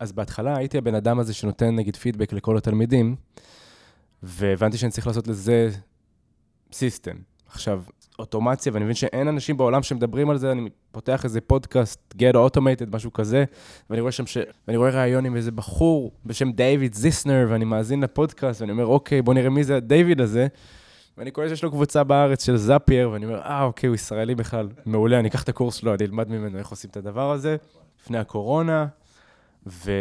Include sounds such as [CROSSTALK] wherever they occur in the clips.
אז בהתחלה הייתי הבן אדם הזה שנותן נגיד פידבק לכל התלמידים, והבנתי שאני צריך לעשות לזה system. עכשיו, אוטומציה, ואני מבין שאין אנשים בעולם שמדברים על זה, אני פותח איזה פודקאסט, get automated, משהו כזה, ואני רואה שם ש... ואני רואה ראיון עם איזה בחור בשם דיוויד זיסנר, ואני מאזין לפודקאסט, ואני אומר, אוקיי, בוא נראה מי זה הדיוויד הזה. ואני קורא שיש לו קבוצה בארץ של Zapier, ואני אומר, אה, אוקיי, הוא ישראלי בכלל, מעולה, אני אקח את הקורס שלו, אני אלמד ממנו איך עושים את הדבר הזה. לפני הקורונה, ו...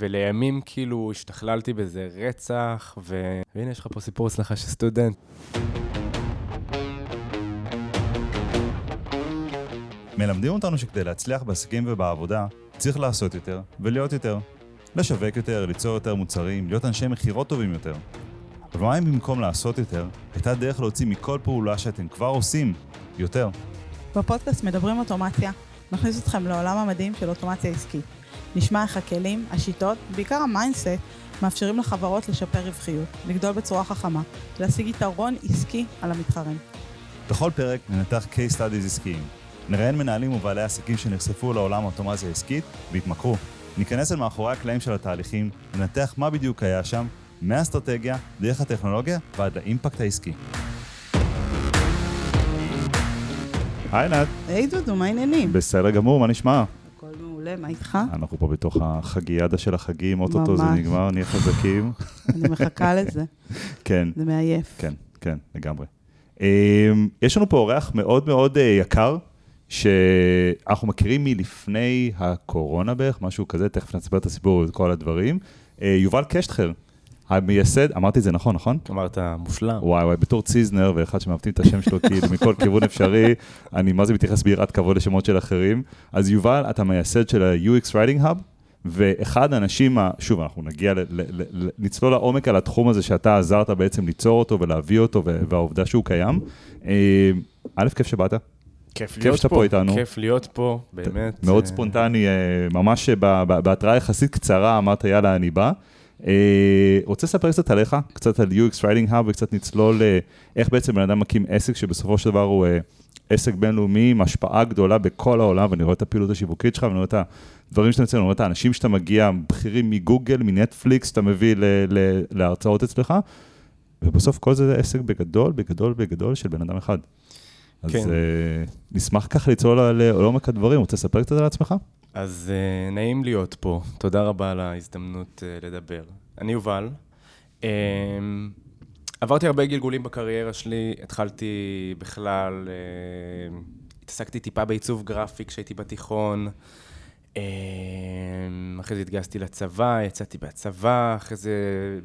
ולימים כאילו השתכללתי בזה רצח, ו... והנה, יש לך פה סיפור הצלחה של סטודנט. מלמדים אותנו שכדי להצליח בעסקים ובעבודה, צריך לעשות יותר ולהיות יותר. לשווק יותר, ליצור יותר מוצרים, להיות אנשי מכירות טובים יותר. אבל מה אם במקום לעשות יותר, הייתה דרך להוציא מכל פעולה שאתם כבר עושים יותר? בפודקאסט מדברים אוטומציה, נכניס אתכם לעולם המדהים של אוטומציה עסקית. נשמע איך הכלים, השיטות, בעיקר ה mindset, מאפשרים לחברות לשפר רווחיות, לגדול בצורה חכמה, להשיג יתרון עסקי על המתחרים. בכל פרק ננתח case studies עסקיים. נראיין מנהלים ובעלי עסקים שנחשפו לעולם האוטומציה העסקית והתמכרו. ניכנס אל מאחורי הקלעים של התהליכים, ננתח מה בדיוק היה שם, מהאסטרטגיה, דרך הטכנולוגיה ועד לאימפקט העסקי. היי נת. היי דודו, מה העניינים? בסדר גמור, מה נשמע? מעולה, מה איתך? אנחנו פה בתוך החגיאדה של החגים, אוטוטו זה. נגמר, נהיה חזקים. [LAUGHS] אני מחכה לזה, [LAUGHS] כן, זה מעייף. כן, כן, לגמרי. אמ, יש לנו פה אורח מאוד מאוד אה, יקר, שאנחנו מכירים מלפני הקורונה בערך, משהו כזה, תכף נספר את הסיפור וכל הדברים. אה, יובל קשטחר, המייסד, אמרתי את זה נכון, נכון? אמרת, מושלם. וואי וואי, בתור ציזנר ואחד שמעוותים את השם שלו כאילו מכל כיוון אפשרי, אני מה זה מתייחס ביראת כבוד לשמות של אחרים. אז יובל, אתה מייסד של ה-UX Writing Hub, ואחד האנשים, שוב, אנחנו נגיע, ל- ל- ל- נצלול לעומק על התחום הזה שאתה עזרת בעצם ליצור אותו ולהביא אותו, והעובדה שהוא קיים. אה, א', כיף שבאת, כיף להיות שאתה פה איתנו. כיף להיות פה, באמת. מאוד אה, ספונטני, אה, ממש בהתראה יחסית קצרה אמרת יאללה אני בא. אה, רוצה לספר קצת עליך, קצת על UX Writing Hub וקצת נצלול אה, איך בעצם בן אדם מקים עסק שבסופו של דבר הוא אה, עסק בינלאומי עם השפעה גדולה בכל העולם, ואני רואה את הפעילות השיווקית שלך ואני רואה את הדברים שאתה מציין, אני רואה את האנשים שאתה מגיע, בכירים מגוגל, מנטפליקס, שאתה מביא ל- ל- להרצאות אצלך, ובסוף כל זה עסק בגדול, בגדול, בגדול של בן אדם אחד. אז כן. נשמח ככה לצלול על- לעומק הדברים, רוצה לספר קצת על עצמך? אז uh, נעים להיות פה, תודה רבה על ההזדמנות uh, לדבר. אני יובל. Um, עברתי הרבה גלגולים בקריירה שלי, התחלתי בכלל, uh, התעסקתי טיפה בעיצוב גרפי כשהייתי בתיכון. Um, אחרי זה התגייסתי לצבא, יצאתי מהצבא, אחרי זה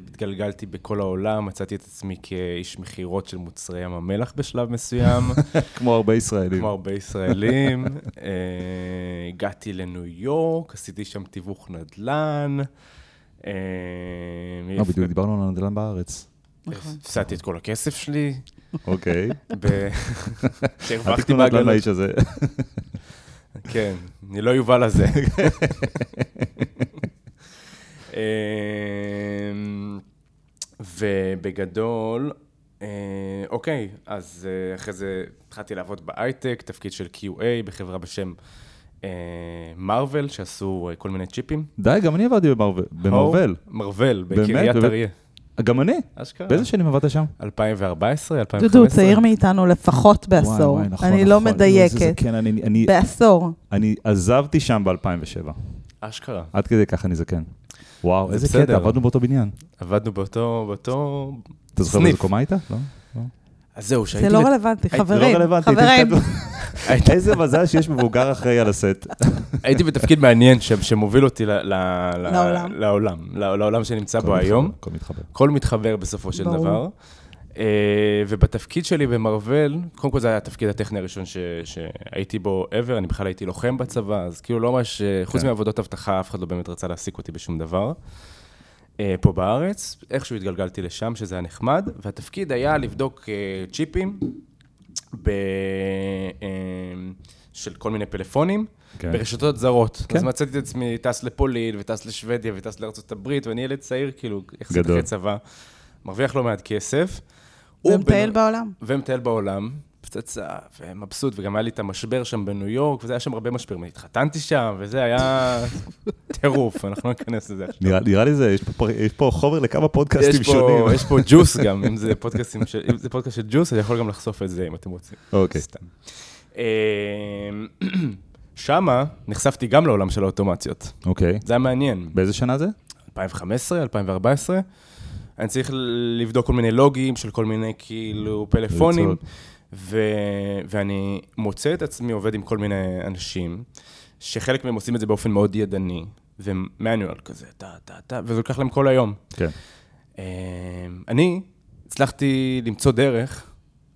התגלגלתי בכל העולם, מצאתי את עצמי כאיש מכירות של מוצרי ים המלח בשלב מסוים. [LAUGHS] כמו הרבה ישראלים. כמו הרבה ישראלים. [LAUGHS] אה, הגעתי לניו יורק, עשיתי שם תיווך נדל"ן. אה, לא, בדיוק דיברנו על נדל"ן בארץ. נכון. הפסדתי את כל הכסף שלי. אוקיי. [LAUGHS] נדל"ן בעגלות. כן, אני לא יובל הזה. אה, ובגדול, אה, אוקיי, אז אה, אחרי זה התחלתי לעבוד בהייטק, תפקיד של QA בחברה בשם מרוויל, שעשו אה, כל מיני צ'יפים. די, גם אני עבדתי במרוול-. מרוויל, באמת? בקריית? אריה. גם אני. אשכרה. באיזה שנים עבדת שם? 2014, 2015. דודו, הוא צעיר מאיתנו לפחות בעשור. וואי, וואי, נכון, אני נכון. לא זה- זה מדייקת. כן, אני- אני- בעשור. אני עזבתי שם ב-2007. אשכרה. עד כדי ככה אני זקן. וואו, זה איזה בסדר. קטע, עבדנו באותו בניין. עבדנו באותו, באותו... אתה זוכר. באיזה קומה היית? לא? אז זהו, זה שהייתי... לא זה לא חברים. רלוונטי. חברים. תתקדמו. איזה מזל שיש מבוגר אחראי על הסט. [LAUGHS] הייתי בתפקיד מעניין שמוביל אותי לעולם. לעולם, שנמצא בו היום. הכל מתחבר. הכל מתחבר בסופו של. דבר. אה, ובתפקיד שלי במרוויל, קודם כל זה היה התפקיד הטכני הראשון ש- שהייתי בו ever, אני בכלל הייתי לוחם בצבא, אז כאילו לא ממש, אה, חוץ כן. מעבודות אבטחה, אף אחד לא באמת רצה להעסיק אותי בשום דבר. אה, פה בארץ, איכשהו התגלגלתי לשם, שזה היה נחמד, והתפקיד היה לבדוק אה, צ'יפים ב... אה, של כל מיני פלאפונים. כן. ברשתות זרות. כן. אז מצאתי את עצמי טס לפולין, וטס לשוודיה, וטס לארצות הברית, ואני ילד צעיר, כאילו, יחסית. אחרי צבא, מרוויח לא מעט כסף. ומטייל ובנ- בעולם. ומטייל בעולם. פצצה, ומבסוט, וגם היה לי את המשבר שם בניו יורק, וזה היה שם הרבה משברים. התחתנתי שם, וזה היה [LAUGHS] טירוף, אנחנו לא ניכנס לזה עכשיו. נראה, נראה לי זה, יש פה, יש פה חומר לכמה פודקאסטים שונים. יש פה ג'וס גם, אם זה [LAUGHS] פודקאסטים של, אם זה פודקאסט של ג'וס, אני יכול גם לחשוף את זה אם אתם רוצים. אוקיי. סתם. אמ, [CLEARS THROAT] שמה נחשפתי גם לעולם של האוטומציות. אוקיי. זה היה מעניין. באיזה שנה זה? 2015, 2014. אני צריך לבדוק כל מיני לוגים של כל מיני כאילו פלאפונים. ו... ואני מוצא את עצמי עובד עם כל מיני אנשים, שחלק מהם עושים את זה באופן מאוד ידני, ומנואל כזה, טה, טה, טה, וזה לוקח להם כל היום. כן. אמ, אני הצלחתי למצוא דרך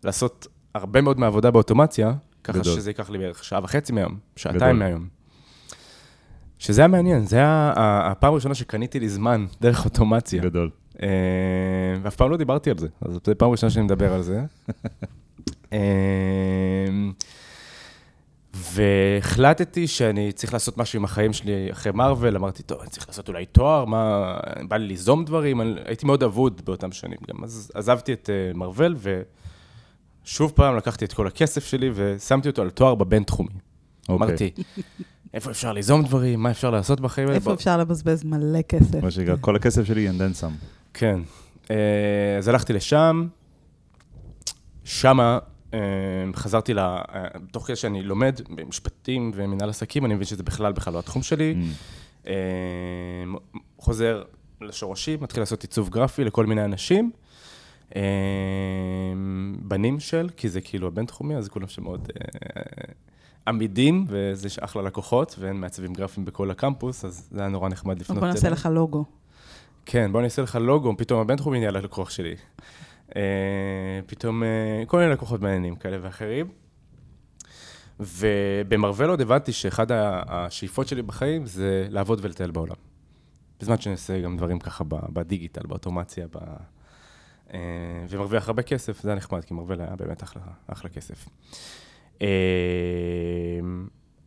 לעשות הרבה מאוד מהעבודה באוטומציה, ככה גדול. שזה ייקח לי בערך שעה וחצי מהיום, שעתיים גדול. מהיום. שזה היה מעניין, זה היה הפעם הראשונה שקניתי לי זמן דרך אוטומציה. גדול. אה, ואף פעם לא דיברתי על זה, אז זו פעם ראשונה שאני מדבר על זה. [LAUGHS] אה, והחלטתי שאני צריך לעשות משהו עם החיים שלי אחרי מארוול, אמרתי, טוב, אני צריך לעשות אולי תואר, מה, בא לי ליזום דברים, אני- הייתי מאוד אבוד באותם שנים גם, אז עזבתי את אה, מארוול, ושוב פעם לקחתי את כל הכסף שלי ושמתי אותו על תואר בבינתחומי. אוקיי. אמרתי, איפה אפשר ליזום דברים, מה אפשר לעשות בחיים האלה? איפה בוא- אפשר לבזבז מלא כסף? מה שנקרא, כל הכסף שלי and then some. כן. אה, אז הלכתי לשם, שמה חזרתי ל... אה, תוך כדי שאני לומד במשפטים ומנהל עסקים, אני מבין שזה בכלל בכלל לא התחום שלי. Mm. אה, חוזר לשורשים, מתחיל לעשות עיצוב גרפי לכל מיני אנשים. אה, בנים של, כי זה כאילו הבינתחומי, אז כולם שמאוד אה, עמידים, וזה אחלה לקוחות, והם מעצבים גרפיים בכל הקמפוס, אז זה היה נורא נחמד לפנות בוא נעשה. לך לוגו. כן, בוא אני אעשה לך לוגו, פתאום הבינתחומי נהיה לקוח שלי. אה, פתאום אה, כל מיני לקוחות מעניינים כאלה ואחרים. ובמרוול עוד הבנתי שאחד השאיפות שלי בחיים זה לעבוד ולטייל בעולם. בזמן שאני עושה גם דברים ככה בדיגיטל, באוטומציה, ב... אה, ומרוויח הרבה כסף, זה היה נחמד, כי מרוול היה באמת אחלה, אחלה כסף.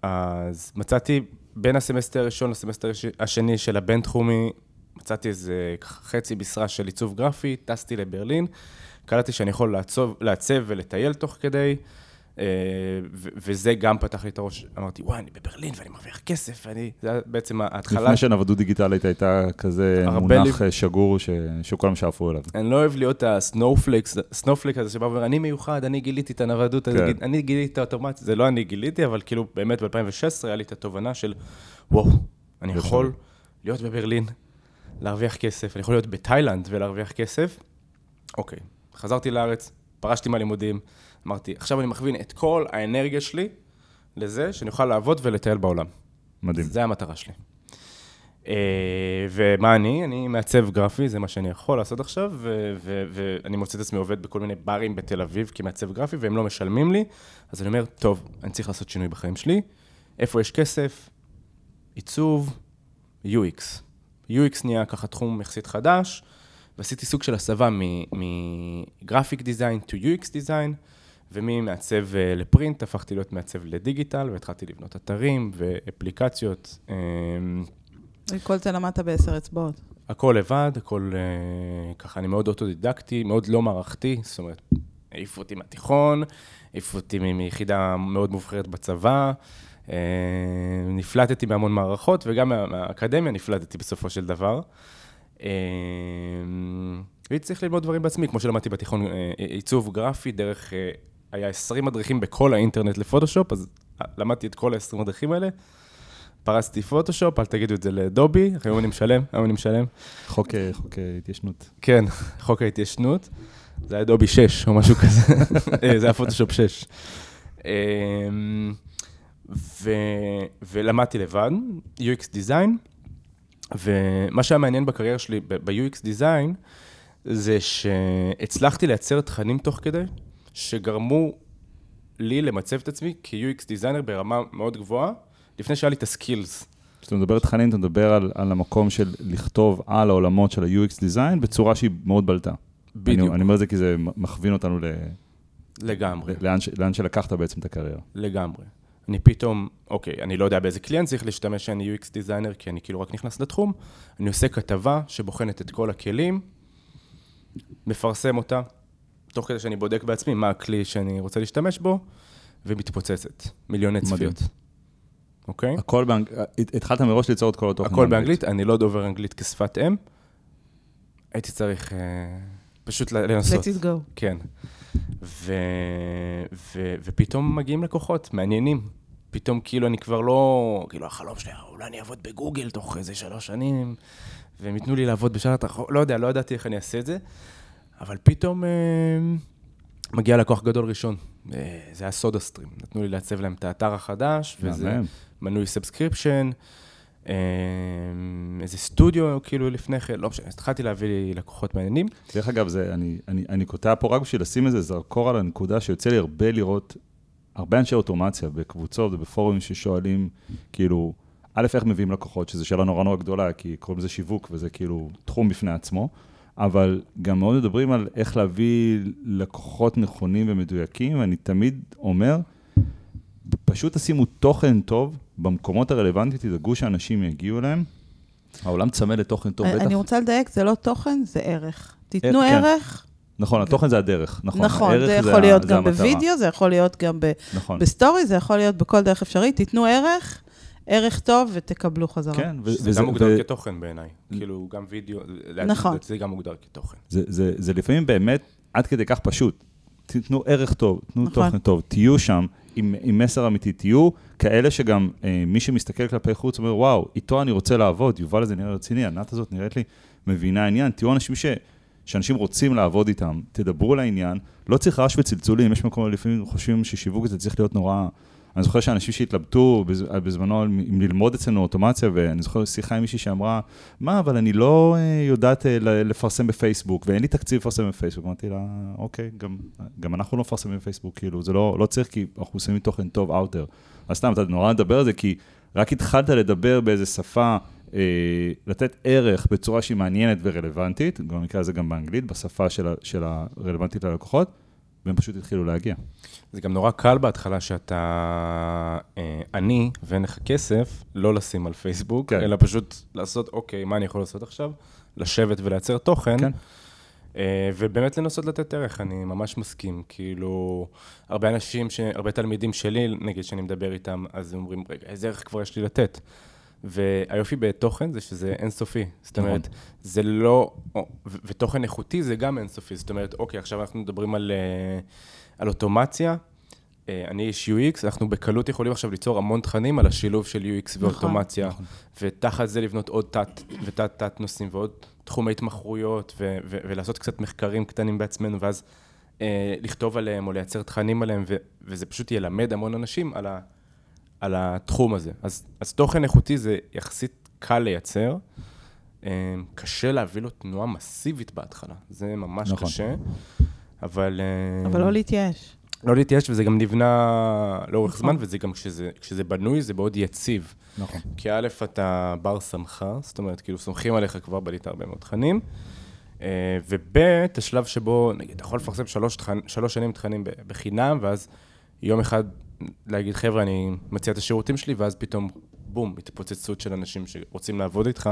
אז מצאתי בין הסמסטר הראשון לסמסטר הש- השני של הבינתחומי, מצאתי איזה חצי משרה של עיצוב גרפי, טסתי לברלין, קלטתי שאני יכול לעצוב, לעצב ולטייל תוך כדי, אה, וזה גם פתח לי את הראש, אמרתי, וואי, אני בברלין ואני מרוויח כסף, ואני, זה בעצם ההתחלה. לפני כן עבדות דיגיטלית הייתה כזה מונח לי- אה, שגור ש- שכולם שאפו אליו. אני לא אוהב להיות הסנופלק, סנופלק הזה שבא ואומר, אני מיוחד, אני גיליתי את הנוודות, כן. אני, אני גיליתי את האוטומציה, זה לא אני גיליתי, אבל כאילו, באמת ב-2016 היה לי את התובנה של, וואו, אני יש יכול. להיות בברלין, להרוויח כסף, אני יכול להיות בתאילנד ולהרוויח כסף. אוקיי, חזרתי לארץ, פרשתי מהלימודים, אמרתי, עכשיו אני מכווין את כל האנרגיה שלי לזה שאני אוכל לעבוד ולטייל בעולם. מדהים. זה המטרה שלי. אה, ומה אני? אני מעצב גרפי, זה מה שאני יכול לעשות עכשיו, ואני מוצא את עצמי עובד בכל מיני ברים בתל אביב כמעצב גרפי, והם לא משלמים לי, אז אני אומר, טוב, אני צריך לעשות שינוי בחיים שלי. איפה יש כסף? עיצוב, UX. UX נהיה ככה תחום יחסית חדש, ועשיתי סוג של הסבה מגרפיק דיזיין to UX דיזיין, וממעצב אה, לפרינט הפכתי להיות מעצב לדיגיטל, והתחלתי לבנות אתרים ואפליקציות. את כל זה למדת בעשר אצבעות. הכל לבד, הכל אה, ככה, אני מאוד אוטודידקטי, מאוד לא מערכתי, זאת אומרת, העיפו אותי מהתיכון, העיפו אותי מיחידה מאוד מובחרת בצבא, נפלטתי בהמון מערכות, וגם מה- מהאקדמיה נפלטתי בסופו של דבר. אה, והייתי צריך ללמוד דברים בעצמי, כמו שלמדתי בתיכון אה, עיצוב גרפי, דרך, אה, היה 20 מדריכים בכל האינטרנט לפוטושופ, אז אה, למדתי את כל ה-20 מדריכים האלה. פרסתי פוטושופ, אל תגידו את זה לדובי, היום אני משלם, היום אני משלם. חוק אה, חוק אה, התיישנות. כן, חוק ההתיישנות. זה היה דובי 6 או משהו כזה, [LAUGHS] אה, זה היה פוטושופ 6. ו... ולמדתי לבד, UX design, ומה שהיה מעניין בקריירה שלי ב- UX design, זה שהצלחתי לייצר תכנים תוך כדי, שגרמו לי למצב את עצמי כ- UX designer ברמה מאוד גבוהה, לפני שהיה לי את ה skills. כשאתה מדבר על תכנים, אתה מדבר על, על המקום של לכתוב על העולמות של ה-UX design בצורה שהיא מאוד בולטת. בדיוק, אני, אני אומר את זה כי זה מכווין אותנו ל, לגמרי. לאן, לאן שלקחת בעצם את הקריירה. לגמרי. אני פתאום, אוקיי, אני לא יודע באיזה כלי אני צריך להשתמש שאני UX designer, כי אני כאילו רק נכנס לתחום, אני עושה כתבה שבוחנת את כל הכלים, מפרסם אותה, תוך כדי שאני בודק בעצמי מה הכלי שאני רוצה להשתמש בו, ומתפוצצת. מיליוני. צפיות. אוקיי? הכל באנגלית, התחלת מראש ליצור את כל התוכן. הכל באנגלית, אני לא דובר אנגלית כשפת אם. הייתי צריך אה, פשוט לנסות. Let's it go. כן. ו... ו... ופתאום מגיעים לקוחות מעניינים. פתאום כאילו אני כבר לא, כאילו החלום שלי, אולי אני אעבוד בגוגל תוך איזה שלוש שנים, והם ייתנו לי לעבוד בשעת החוק, לא יודע, לא ידעתי איך אני אעשה את זה, אבל פתאום אה, מגיע לקוח גדול ראשון. אה, זה היה סודה סטרים, נתנו לי לעצב להם את האתר החדש, וזה. מנוי subscription, איזה סטודיו כאילו לפני כן, לא משנה, התחלתי להביא לי לקוחות מעניינים. דרך אגב, זה, אני, אני, אני קוטע פה רק בשביל לשים איזה זרקור על הנקודה שיוצא לי הרבה לראות, הרבה אנשי אוטומציה בקבוצות ובפורומים ששואלים, כאילו, א', איך מביאים לקוחות, שזו שאלה נורא נורא גדולה, כי קוראים לזה שיווק וזה כאילו תחום בפני עצמו, אבל גם מאוד מדברים על איך להביא לקוחות נכונים ומדויקים, ואני תמיד אומר, פשוט תשימו תוכן טוב במקומות הרלוונטיים, תדאגו שאנשים יגיעו אליהם. העולם צמא לתוכן טוב, בטח. אני רוצה לדייק, זה לא תוכן, זה ערך. תיתנו כן. ערך, נכון, התוכן זה הדרך, נכון. נכון, זה יכול להיות גם. בווידאו, זה יכול להיות גם ב- נכון. בסטורי, זה יכול להיות בכל דרך אפשרית. תיתנו ערך, ערך טוב, ותקבלו חזרה. כן, וזה- גם מוגדר כתוכן בעיניי. כאילו, גם וידאו, נכון. זה גם מוגדר כתוכן. זה- לפעמים באמת עד כדי כך פשוט. תיתנו ערך טוב, תנו נכון. תוכן טוב, תהיו שם עם מסר אמיתי, תהיו כאלה שגם אה, מי שמסתכל כלפי חוץ אומר, וואו, איתו אני רוצה לעבוד, יובל הזה נראה רציני, ענת הזאת נראית לי מבינה עניין, תהיו אנשים ש, שאנשים רוצים לעבוד איתם, תדברו לעניין, לא צריך רעש וצלצולים, יש מקומות לפעמים חושבים ששיווק זה צריך להיות נורא... אני זוכר שאנשים שהתלבטו בז- בזמנו על- אם ללמוד אצלנו אוטומציה, ואני זוכר שיחה עם מישהי שאמרה, מה, אבל אני לא אה, יודעת אה, לפרסם בפייסבוק, ואין לי תקציב לפרסם בפייסבוק. אמרתי לה, אוקיי, גם, גם אנחנו לא מפרסמים בפייסבוק, כאילו, זה לא, לא צריך, כי אנחנו שמים תוכן טוב there. אז סתם, אתה נורא מדבר על זה, כי רק התחלת לדבר באיזה שפה, אה, לתת ערך בצורה שהיא מעניינת ורלוונטית, במקרה הזה גם באנגלית, בשפה של, של הרלוונטית ללקוחות, והם פשוט התחילו להגיע. זה גם נורא קל בהתחלה שאתה אה, עני ואין לך כסף, לא לשים על פייסבוק, כן. אלא פשוט לעשות, אוקיי, מה אני יכול לעשות עכשיו? לשבת ולייצר תוכן. כן. אה, ובאמת לנסות לתת ערך, אני ממש מסכים. כאילו, הרבה אנשים, ש... הרבה תלמידים שלי, נגיד, שאני מדבר איתם, אז הם אומרים, רגע, איזה ערך כבר יש לי לתת? והיופי בתוכן זה שזה אינסופי. זאת נכון. אומרת, זה לא... ותוכן איכותי זה גם אינסופי. זאת אומרת, אוקיי, עכשיו אנחנו מדברים על, אה, על אוטומציה. אה, אני איש UX, אנחנו בקלות יכולים עכשיו ליצור המון תכנים על השילוב של UX נכון, ואוטומציה. נכון. ותחת זה לבנות עוד תת ותת-תת נושאים ועוד תחומי התמחרויות, ו- ו- ולעשות קצת מחקרים קטנים בעצמנו, ואז אה, לכתוב עליהם או לייצר תכנים עליהם, ו- וזה פשוט ילמד המון אנשים על, ה- על התחום הזה. אז, אז תוכן איכותי זה יחסית קל לייצר, אה, קשה להביא לו תנועה מסיבית בהתחלה, זה ממש נכון. קשה, אבל... אה, אבל לא להתייאש. לא להתייאש, וזה גם נבנה לאורך נכון. זמן, וזה גם, כשזה, כשזה בנוי, זה מאוד יציב. נכון. כי א', אתה בר סמכה, זאת אומרת, כאילו סומכים עליך כבר, בנית הרבה מאוד תכנים, אה, וב', השלב שבו, נגיד, אתה יכול לפרסם שלוש, תכנ... שלוש שנים תכנים בחינם, ואז יום אחד להגיד, חבר'ה, אני מציע את השירותים שלי, ואז פתאום, בום, התפוצצות של אנשים שרוצים לעבוד איתך,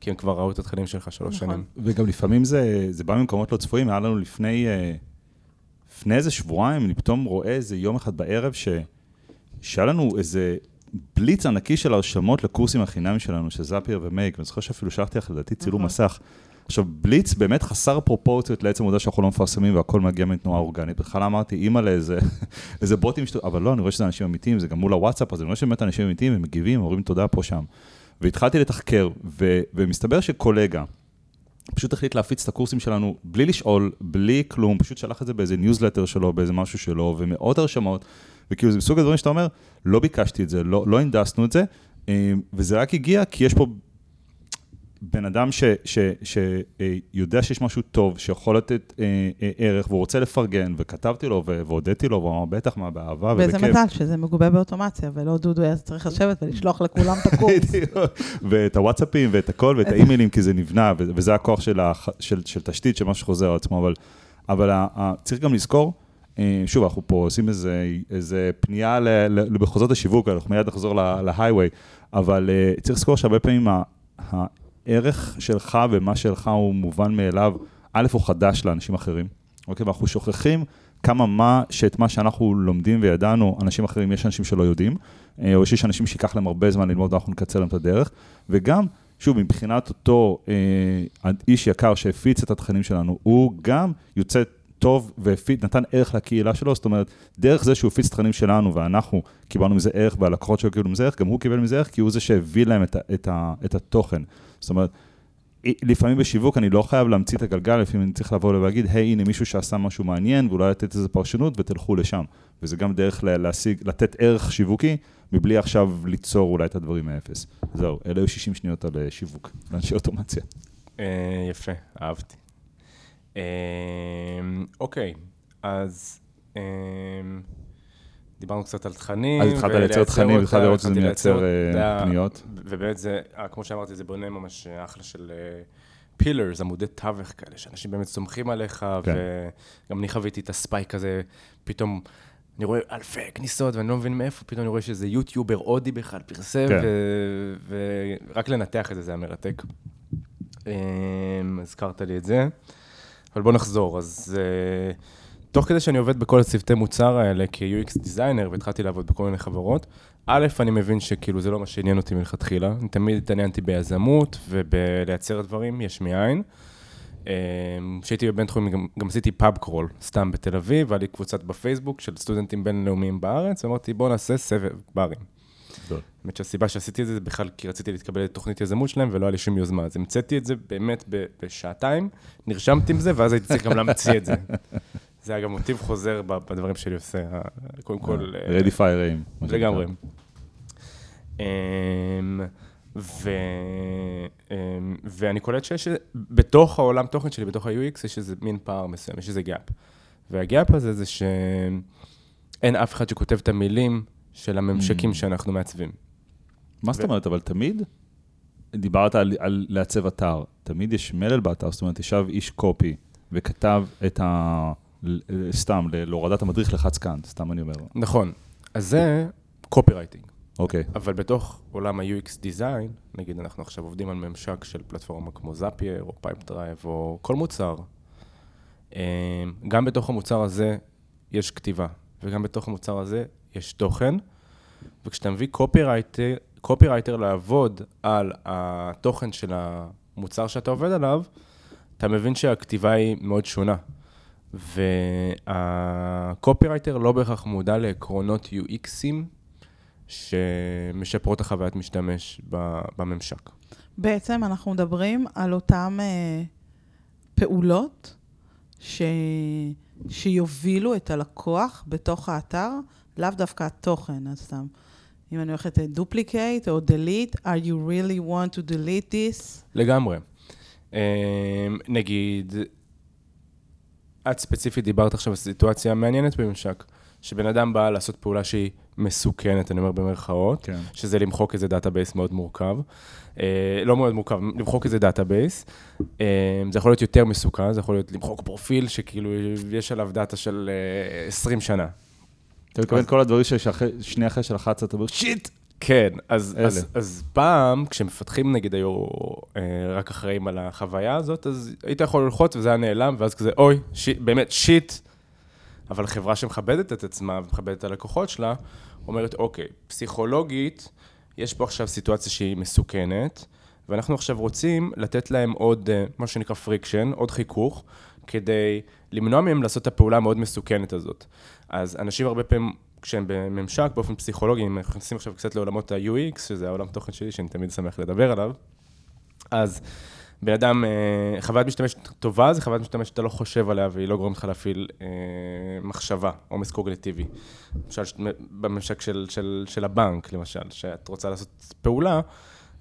כי הם כבר ראו את התכנים שלך שלוש נכון. שנים. וגם לפעמים זה, זה בא ממקומות לא צפויים, היה לנו לפני, אה, לפני איזה שבועיים, אני פתאום רואה איזה יום אחד בערב, ש, שהיה לנו איזה בליץ ענקי של הרשמות לקורסים החינמיים שלנו, של זאפייר ומייק, ואני זוכר שאפילו שלחתי לך לדעתי צילום נכון. מסך. עכשיו, בליץ באמת חסר פרופורציות לעצם העובדה שאנחנו לא מפרסמים והכל מגיע מתנועה אורגנית. בכלל אמרתי, אימא'לה [LAUGHS] איזה איזה בוטים, שטו... אבל לא, אני רואה שזה אנשים אמיתיים, זה גם מול הוואטסאפ, אז אני רואה שבאמת אנשים אמיתיים, הם מגיבים, אומרים תודה פה, שם. והתחלתי לתחקר, ו... ומסתבר שקולגה, פשוט החליט להפיץ את הקורסים שלנו בלי לשאול, בלי כלום, פשוט שלח את זה באיזה ניוזלטר שלו, באיזה משהו שלו, ומאות הרשמות, וכאילו זה מסוג הדברים שאתה אומר, לא ביקשתי את זה, לא, לא הנדסנו את זה, אה, וזה רק הגיע כי יש פה בן אדם שיודע שיש משהו טוב, שיכול לתת אה, אה, ערך, והוא רוצה לפרגן, וכתבתי לו והודיתי לו, והוא אמר, בטח, מה, באהבה ובכיף. מזל שזה מגובה באוטומציה, ולא דודו היה צריך לשבת ולשלוח לכולם את הקורס. [LAUGHS] ואת הוואטסאפים ואת הכל ואת האימיילים, כי זה נבנה, וזה הכוח של, הח- של, של תשתית, של מה שחוזר על עצמו, אבל, אבל ה- ה- צריך גם לזכור, אה, שוב, אנחנו פה עושים איזה, איזה פנייה למחוזות השיווק, אנחנו מיד נחזור להיי-ווי, אבל אה, צריך לזכור שהרבה פעמים ה- הערך שלך ומה שלך הוא מובן מאליו, א', הוא חדש לאנשים אחרים. אוקיי, ואנחנו שוכחים כמה מה, שאת מה שאנחנו לומדים וידענו, אנשים אחרים, יש אנשים שלא יודעים, אה, או שיש אנשים שייקח להם הרבה זמן ללמוד ואנחנו נקצר להם את הדרך, וגם, שוב, מבחינת אותו אה, איש יקר שהפיץ את התכנים שלנו, הוא גם יוצא טוב והפיץ, נתן ערך לקהילה שלו, זאת אומרת, דרך זה שהוא הפיץ תכנים שלנו ואנחנו קיבלנו מזה ערך והלקוחות שלו קיבלו מזה ערך, גם הוא קיבל מזה ערך כי הוא זה שהביא להם את, את, את התוכן. זאת אומרת, לפעמים בשיווק אני לא חייב להמציא את הגלגל, לפעמים אני צריך לבוא ולהגיד, היי, הנה מישהו שעשה משהו מעניין, ואולי לתת איזה פרשנות ותלכו לשם. וזה גם דרך להשיג, לתת ערך שיווקי, מבלי עכשיו ליצור אולי את הדברים מאפס. זהו, אלה היו 60 שניות על אה, שיווק, לאנשי אוטומציה. אה, יפה, אהבתי. אה, אוקיי, אז דיברנו קצת על תכנים. אז התחלת לייצר תכנים, התחלת לראות שזה מייצר פניות. ובאמת זה, כמו שאמרתי, זה בונה ממש אחלה של פילרס, עמודי תווך כאלה, שאנשים באמת סומכים עליך, כן. וגם אני חוויתי את הספייק הזה, פתאום... אני רואה אלפי כניסות ואני לא מבין מאיפה, פתאום אני רואה שזה יוטיובר הודי בכלל פרסם, כן. ורק לנתח את זה, זה היה מרתק. אמ, הזכרת לי את זה, אבל בוא נחזור. אז uh, תוך כדי שאני עובד בכל הצוותי מוצר האלה כ-UX דיזיינר, והתחלתי לעבוד בכל מיני חברות, א', אני מבין שכאילו זה לא מה שעניין אותי מלכתחילה, אני תמיד התעניינתי ביזמות ובלייצר דברים יש מאין. אמ, כשהייתי בבינתחומי גם, גם עשיתי פאב קרול, סתם בתל אביב, והיה לי קבוצת בפייסבוק של סטודנטים בינלאומיים בארץ, ואמרתי בואו נעשה סבב ברים. האמת שהסיבה שעשיתי את זה, זה בכלל כי רציתי להתקבל לתוכנית יזמות שלהם, ולא היה לי שום יוזמה. אז המצאתי את זה באמת בשעתיים, נרשמתי עם זה, ואז הייתי צריך גם להמציא את זה. [LAUGHS] זה היה גם מוטיב חוזר בדברים שלי עושה, קודם כל... ready fire aim. לגמרי. ו... אמ, ואני קולט שיש, בתוך העולם תוכן שלי, בתוך ה-UX, יש איזה מין פער מסוים, יש איזה gap. וה gap הזה זה שאין אף אחד שכותב את המילים של הממשקים mm. שאנחנו מעצבים. מה זאת אומרת, אבל תמיד דיברת על, על לעצב אתר, תמיד יש מלל באתר, זאת אומרת, ישב איש קופי וכתב את ה... סתם, להורדת המדריך לחץ כאן, סתם אני אומר. נכון. אז זה copywriting. אוקיי. אבל בתוך עולם ה-UX Design, נגיד אנחנו עכשיו עובדים על ממשק של פלטפורמה כמו Zapier, או Pipedrive, או כל מוצר, אמ, גם בתוך המוצר הזה יש כתיבה, וגם בתוך המוצר הזה יש תוכן, וכשאתה מביא קופירייטר, קופירייטר לעבוד על התוכן של המוצר שאתה עובד עליו, אתה מבין שהכתיבה היא מאוד שונה. והקופירייטר לא בהכרח מודע לעקרונות UXים שמשפרות החוויית משתמש בממשק. בעצם אנחנו מדברים על אותן אה, פעולות ש... שיובילו את הלקוח בתוך האתר, לאו דווקא התוכן, אז סתם. אם אני הולכת duplicate או delete, are you really want to delete this? לגמרי. אה, נגיד, את ספציפית דיברת עכשיו על סיטואציה מעניינת בממשק, שבן אדם בא לעשות פעולה שהיא מסוכנת, אני אומר במרכאות, כן. שזה למחוק איזה database מאוד מורכב. אה, לא מאוד מורכב, למחוק איזה database. אה, זה יכול להיות יותר מסוכן, זה יכול להיות למחוק פרופיל שכאילו יש עליו data של אה, 20 שנה. אתה מתכוון כל הדברים ששנייה אחרי שלחצת, אתה אומר, shit! כן, אז, אז, אז פעם, כשמפתחים נגיד היו אה, רק אחראים על החוויה הזאת, אז היית יכול ללחוץ וזה היה נעלם, ואז כזה, אוי, shit, באמת, shit. אבל חברה שמכבדת את עצמה ומכבדת את הלקוחות שלה, אומרת, אוקיי, פסיכולוגית, יש פה עכשיו סיטואציה שהיא מסוכנת, ואנחנו עכשיו רוצים לתת להם עוד, אה, מה שנקרא friction, עוד חיכוך, כדי למנוע מהם לעשות את הפעולה המאוד מסוכנת הזאת. אז אנשים הרבה פעמים, כשהם בממשק, באופן פסיכולוגי, אם אנחנו נכנסים עכשיו קצת לעולמות ה-UX, שזה העולם תוכן שלי, שאני תמיד שמח לדבר עליו, אז בן אדם, אה, חוויית משתמש טובה זה חוויית משתמש שאתה לא חושב עליה והיא לא גורמת לך להפעיל אה, מחשבה, עומס קוגניטיבי. למשל, בממשק של, של, של הבנק, למשל, שאת רוצה לעשות פעולה,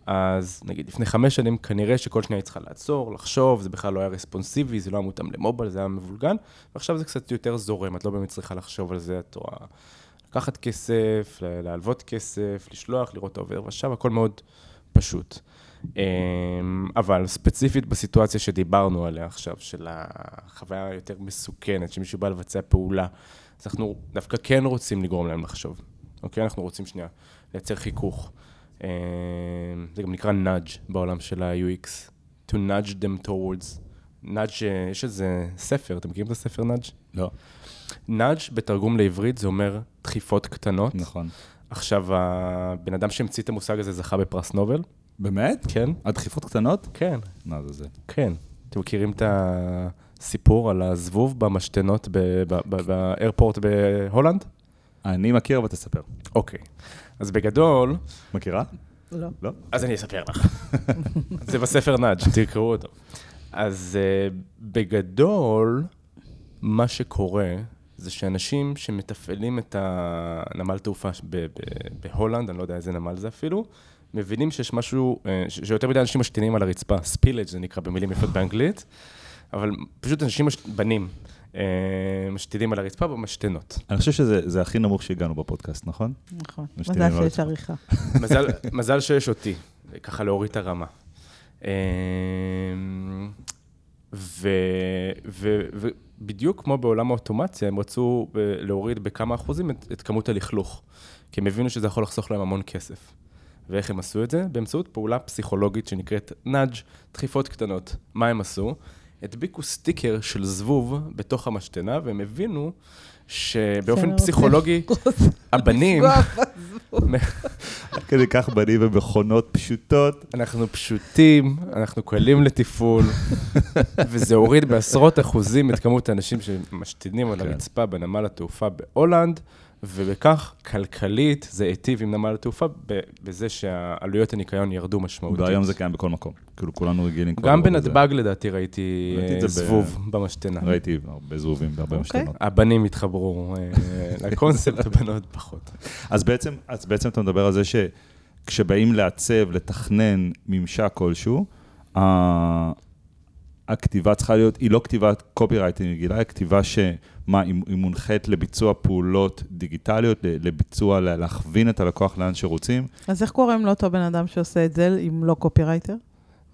אז נגיד לפני חמש שנים כנראה שכל שנייה היא צריכה לעצור, לחשוב, זה בכלל לא היה רספונסיבי, זה לא היה מותאם למובייל, זה היה מבולגן, ועכשיו זה קצת יותר זורם, את לא באמת צריכה לחשוב על זה, את רואה לקחת כסף, להלוות כסף, לשלוח, לראות את העובר ושב, הכל מאוד פשוט. אמ, אבל ספציפית בסיטואציה שדיברנו עליה עכשיו, של החוויה היותר מסוכנת, שמישהו בא לבצע פעולה, אז אנחנו דווקא כן רוצים לגרום להם לחשוב. אוקיי? אנחנו רוצים שנייה לייצר חיכוך. אמ, זה גם נקרא nudge בעולם של ה-UX. to nudge them towards נאג', יש איזה ספר, אתם מכירים את הספר נאג'? לא. נאג' בתרגום לעברית זה אומר דחיפות קטנות. נכון. עכשיו, הבן אדם שהמציא את המושג הזה זכה בפרס נובל. באמת? כן, הדחיפות קטנות? כן, מה זה זה? כן. אתם מכירים את הסיפור על הזבוב במשתנות ב airport בהולנד? אני מכיר, אבל תספר. אוקיי. אז בגדול, מכירה? לא. לא? אז אני אספר לך. זה בספר Nudge, תקראו אותו. אז uh, בגדול, מה שקורה זה שאנשים שמתפעלים את הנמל תעופה ב- ב- בהולנד, אני לא יודע איזה נמל זה אפילו, מבינים שיש משהו, אה, ש- שיותר מדי אנשים משתינים על הרצפה, ספילג' זה נקרא במילים יפות באנגלית, אבל פשוט אנשים, מש... בנים, אה, משתינים על הרצפה במשתנות. אני חושב שזה זה הכי נמוך שהגענו בפודקאסט, נכון? נכון. מזל שיש. עריכה. [LAUGHS] מזל, מזל שיש אותי, ככה להוריד את הרמה. ו, ו, ובדיוק כמו בעולם האוטומציה, הם רצו ב- להוריד בכמה אחוזים את, את כמות הלכלוך, כי הם הבינו שזה יכול לחסוך להם המון כסף. ואיך הם עשו את זה? באמצעות פעולה פסיכולוגית שנקראת נאג', דחיפות קטנות. מה הם עשו? הדביקו סטיקר של זבוב בתוך המשתנה, והם הבינו שבאופן פסיכולוגי, הבנים, [LAUGHS] עד כדי כך בנים במכונות פשוטות. אנחנו פשוטים, אנחנו קלים לתפעול, [LAUGHS] וזה הוריד בעשרות אחוזים את כמות האנשים שמשתינים על כן. הרצפה בנמל התעופה בהולנד, ובכך, כלכלית, זה היטיב עם נמל התעופה בזה שעלויות הניקיון ירדו משמעותית. והיום זה קיים בכל מקום. כאילו, כולנו רגילים כבר גם. בנתב"ג לדעתי ראיתי אה, ב- זבוב במשתנה. ראיתי הרבה זבובים בהרבה אוקיי. משתנות. הבנים התחברו אה, [LAUGHS] לקונספט, הבנות פחות. אז בעצם, אז בעצם אתה מדבר על זה שכשבאים לעצב, לתכנן ממשק כלשהו, הכתיבה צריכה להיות, היא לא כתיבת קופירייטינג רגילה, היא כתיבה שמה, היא היא מונחית לביצוע פעולות דיגיטליות, לביצוע, לה- להכווין את הלקוח לאן שרוצים. אז איך קוראים לאותו בן אדם שעושה את זה, אם לא קופירייטר?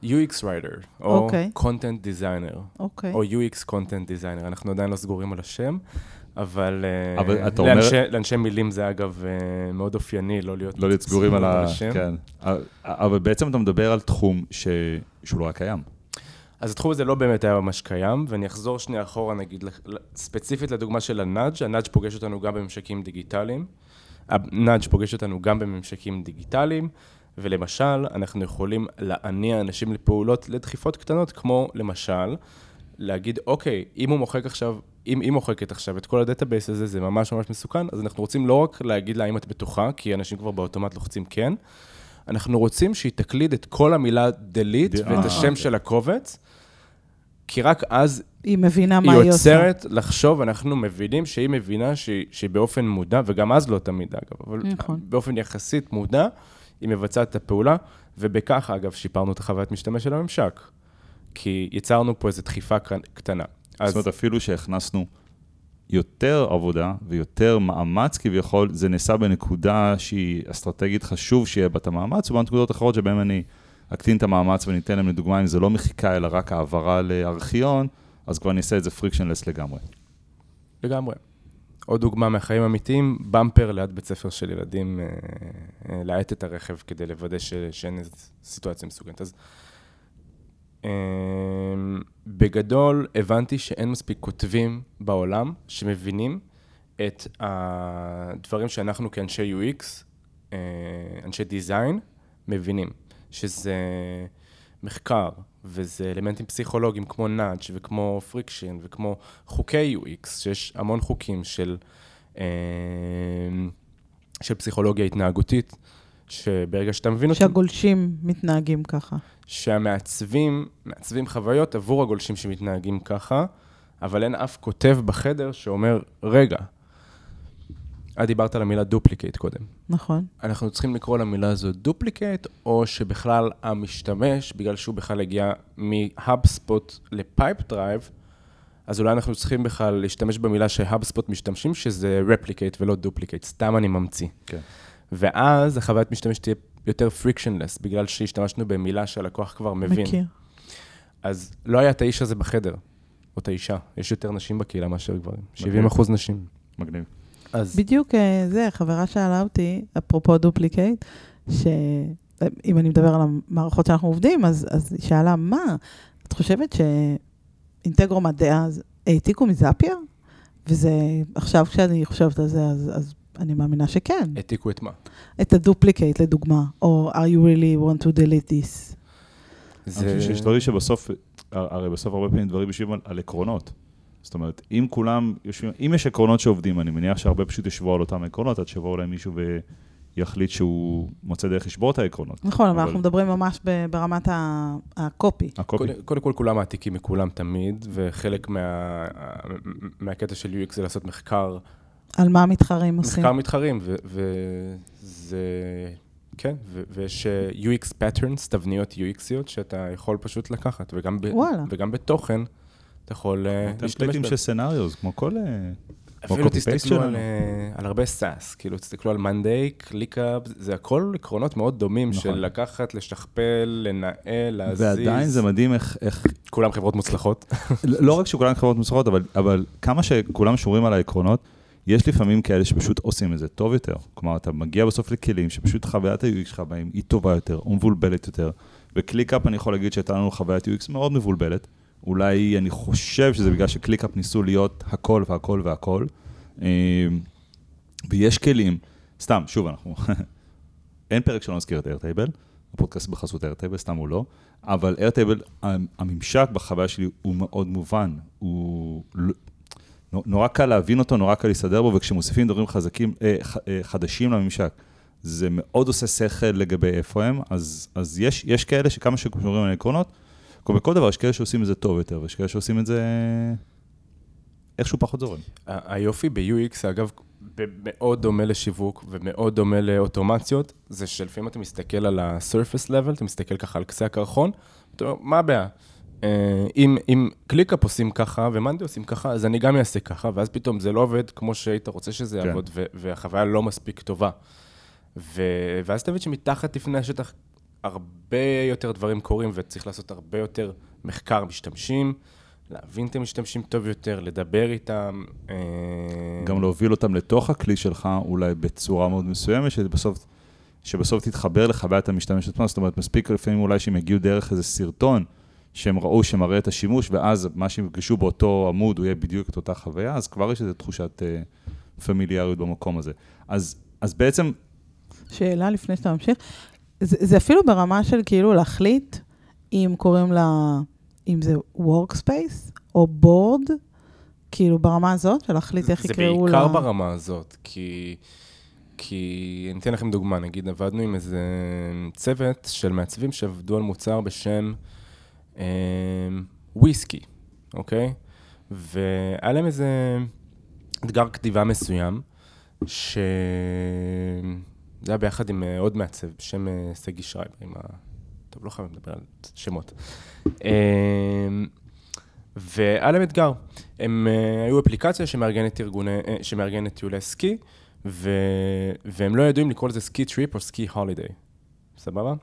UX writer, או אוקיי. content designer. אוקיי. או UX content designer, אנחנו עדיין לא סגורים על השם, אבל, אה, אבל אתה אומר- לאנשי, לאנשי מילים זה אגב אה, מאוד אופייני לא להיות לא להיות סגורים על ה... השם. כן. אבל בעצם אתה מדבר על תחום ש... שהוא לא היה קיים. אז התחום הזה לא באמת היה ממש קיים, ואני אחזור שנייה אחורה, נגיד, ספציפית לדוגמה של ה nudge, ה nudge פוגש אותנו גם בממשקים דיגיטליים. ה nudge פוגש אותנו גם בממשקים דיגיטליים, ולמשל, אנחנו יכולים להניע אנשים לפעולות, לדחיפות קטנות, כמו למשל, להגיד, אוקיי, אם הוא מוחק עכשיו, אם היא מוחקת עכשיו את כל ה database הזה, זה ממש ממש מסוכן, אז אנחנו רוצים לא רק להגיד לה אם את בטוחה, כי אנשים כבר באוטומט לוחצים כן, אנחנו רוצים שהיא תקליד את כל המילה delete ואת השם. של הקובץ, כי רק אז היא מבינה היא מה היא עושה. עוצרת לחשוב, אנחנו מבינים שהיא מבינה שהיא, שהיא באופן מודע, וגם אז לא תמיד אגב, אבל נכון. באופן יחסית מודע, היא מבצעת את הפעולה, ובכך אגב שיפרנו את החוויית משתמש של הממשק. כי יצרנו פה איזו דחיפה קטנה. אז זאת אומרת, אפילו שהכנסנו יותר עבודה ויותר מאמץ כביכול, זה נעשה בנקודה שהיא אסטרטגית חשוב שיהיה בה את המאמץ, ובנקודות אחרות שבהן אני אקטין את המאמץ וניתן להם לדוגמה, אם זה לא מחיקה אלא רק העברה לארכיון, אז כבר נעשה את זה פריקשנלס לגמרי. לגמרי. עוד דוגמה מהחיים האמיתיים, במפר ליד בית ספר של ילדים, אה, אה, להאט את הרכב כדי לוודא ש, שאין סיטואציה מסוכנת. אז אה, בגדול, הבנתי שאין מספיק כותבים בעולם שמבינים את הדברים שאנחנו כאנשי UX, אה, אנשי design, מבינים, שזה מחקר, וזה אלמנטים פסיכולוגיים כמו nudge וכמו friction וכמו חוקי UX, שיש המון חוקים של, אה, של פסיכולוגיה התנהגותית, שברגע שאתה מבין אותם, שהגולשים מתנהגים ככה. שהמעצבים, מעצבים חוויות עבור הגולשים שמתנהגים ככה, אבל אין אף כותב בחדר שאומר, רגע, את דיברת על המילה duplicate קודם. נכון. אנחנו צריכים לקרוא למילה הזו duplicate, או שבכלל המשתמש, בגלל שהוא בכלל הגיע מ HubSpot ל Pipedrive, אז אולי אנחנו צריכים בכלל להשתמש במילה ש HubSpot משתמשים, שזה replicate ולא duplicate, סתם אני ממציא. כן. ואז החוויית משתמש תהיה יותר frictionless, בגלל שהשתמשנו במילה שהלקוח כבר מבין. מכיר. אז לא היה את האיש הזה בחדר, או את האישה. יש יותר נשים בקהילה מאשר גברים. 70 אחוז נשים. מגניב. אז בדיוק אה, זה, חברה שאלה אותי, אפרופו duplicate, שאם אני מדבר על המערכות שאנחנו עובדים, אז, אז היא שאלה, מה, את חושבת Integromat אז העתיקו מ Zapier? וזה, עכשיו כשאני חושבת על זה, אז, אז אני מאמינה שכן. העתיקו את מה? את ה duplicate, לדוגמה, או are you really want to delete this? אני חושב שיש דברים שבסוף, הרי בסוף הרבה פעמים דברים יושבים על, על עקרונות. זאת אומרת, אם כולם יושבים, אם יש עקרונות שעובדים, אני מניח שהרבה פשוט ישבו על אותם עקרונות, עד שיבואו אולי מישהו ויחליט שהוא מוצא דרך לשבור את העקרונות. נכון, אבל אנחנו מדברים ממש ב- ברמת הקופי. הקופי. קודם, כל, כולם מעתיקים מכולם תמיד, וחלק מה, מהקטע של UX זה לעשות מחקר, על מה המתחרים עושים. מחקר מתחרים, וזה, כן, ויש אה, UX patterns, תבניות UXיות, שאתה יכול פשוט לקחת, וגם, ב-. וגם בתוכן, אתה יכול אה, להשתמש templateים בהם. של scenarios, כמו כל... אה, אפילו תסתכלו. על, אה, על הרבה SaaS, כאילו תסתכלו על monday, ClickUp, זה הכל עקרונות מאוד דומים נכון. של לקחת, לשכפל, לנהל, להזיז. ועדיין זה מדהים איך, איך כולם חברות מוצלחות. [LAUGHS] לא רק שכולם חברות מוצלחות, אבל, אבל כמה שכולם שומרים על העקרונות, יש לפעמים כאלה שפשוט עושים את זה טוב יותר. כלומר, אתה מגיע בסוף לכלים שפשוט חוויית ה-UX שלך בהם היא טובה יותר, או מבולבלת יותר. ו ClickUp, אני יכול להגיד שהייתה לנו חוויית UX מאוד מבולבלת. אולי אני חושב שזה בגלל ש ClickUp ניסו להיות הכל והכל והכל. אה, ויש כלים, סתם, שוב, אנחנו... [LAUGHS] אין פרק שלא נזכיר את Airtable, הפודקאסט בחסות Airtable, סתם הוא לא, אבל Airtable, הממשק בחוויה שלי הוא מאוד מובן, הוא לא- נו- נורא קל להבין אותו, נורא קל להסתדר בו, וכשמוסיפים דברים חזקים, אה, אה, חדשים לממשק, זה מאוד עושה שכל לגבי איפה הם, אז, אז יש, יש כאלה שכמה שקשורים על עקרונות, כמו בכל דבר, יש כאלה שעושים את זה טוב יותר, ויש כאלה שעושים את זה איכשהו פחות זורם. היופי ב-UX, אגב, מאוד דומה לשיווק ומאוד דומה לאוטומציות, זה שלפעמים אתה מסתכל על ה-surface level, אתה מסתכל ככה על קצה הקרחון, אתה אומר, מה הבעיה? אה, אם, אם ClickUp עושים ככה ו monday עושים ככה, אז אני גם אעשה ככה, ואז פתאום זה לא עובד כמו שהיית רוצה שזה כן. יעבוד, ו- והחוויה לא מספיק טובה. ו- ואז אתה מבין שמתחת לפני השטח הרבה יותר דברים קורים, וצריך לעשות הרבה יותר מחקר משתמשים, להבין את המשתמשים טוב יותר, לדבר איתם. אה, גם להוביל אותם לתוך הכלי שלך, אולי בצורה מאוד מסוימת, שבסוף, שבסוף תתחבר לחוויית המשתמש עצמו, זאת אומרת, מספיק לפעמים אולי שהם יגיעו דרך איזה סרטון, שהם ראו שמראה את השימוש, ואז מה שהם יפגשו באותו עמוד, הוא יהיה בדיוק את אותה חוויה, אז כבר יש איזו תחושת אה, פמיליאריות במקום הזה. אז, אז בעצם, שאלה לפני שאתה ממשיך. זה, זה אפילו ברמה של כאילו להחליט אם קוראים לה, אם זה workspace או board, כאילו ברמה הזאת, של להחליט איך זה יקראו לה... בעיקר ברמה הזאת, כי... כי אני אתן לכם דוגמה, נגיד עבדנו עם איזה צוות של מעצבים שעבדו על מוצר בשם אה, וויסקי, אוקיי? והיה להם איזה אתגר כתיבה מסוים, ש... זה היה ביחד עם אה, עוד מעצב בשם אה, שגיא שרייבר, עם ה... טוב, לא חייב לדבר על שמות. אה, והיה להם אתגר. הם uh, היו אפליקציה שמארגנת, ארגוני, שמארגנת טיולי סקי, ו... והם לא ידעו אם לקרוא לזה ski trip או ski holiday, סבבה?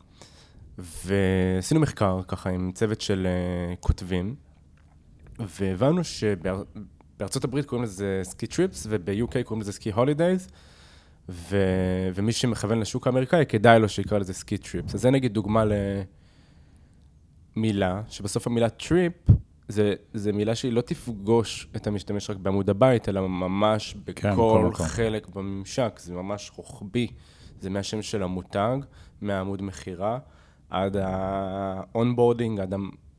ועשינו מחקר ככה עם צוות של כותבים, והבנו שבארצות הברית קוראים לזה ski trips, וב-UK קוראים לזה ski holidays, ו... ומי שמכוון לשוק האמריקאי, כדאי לו שיקרא לזה ski trips. אז זה נגיד דוגמה למילה, שבסוף המילה trip, זה, זה מילה שהיא לא תפגוש את המשתמש רק בעמוד הבית, אלא ממש כן, בכל מקום. חלק בממשק, זה ממש רוחבי. זה מהשם של המותג, מהעמוד מכירה, עד ה-onboarding, עד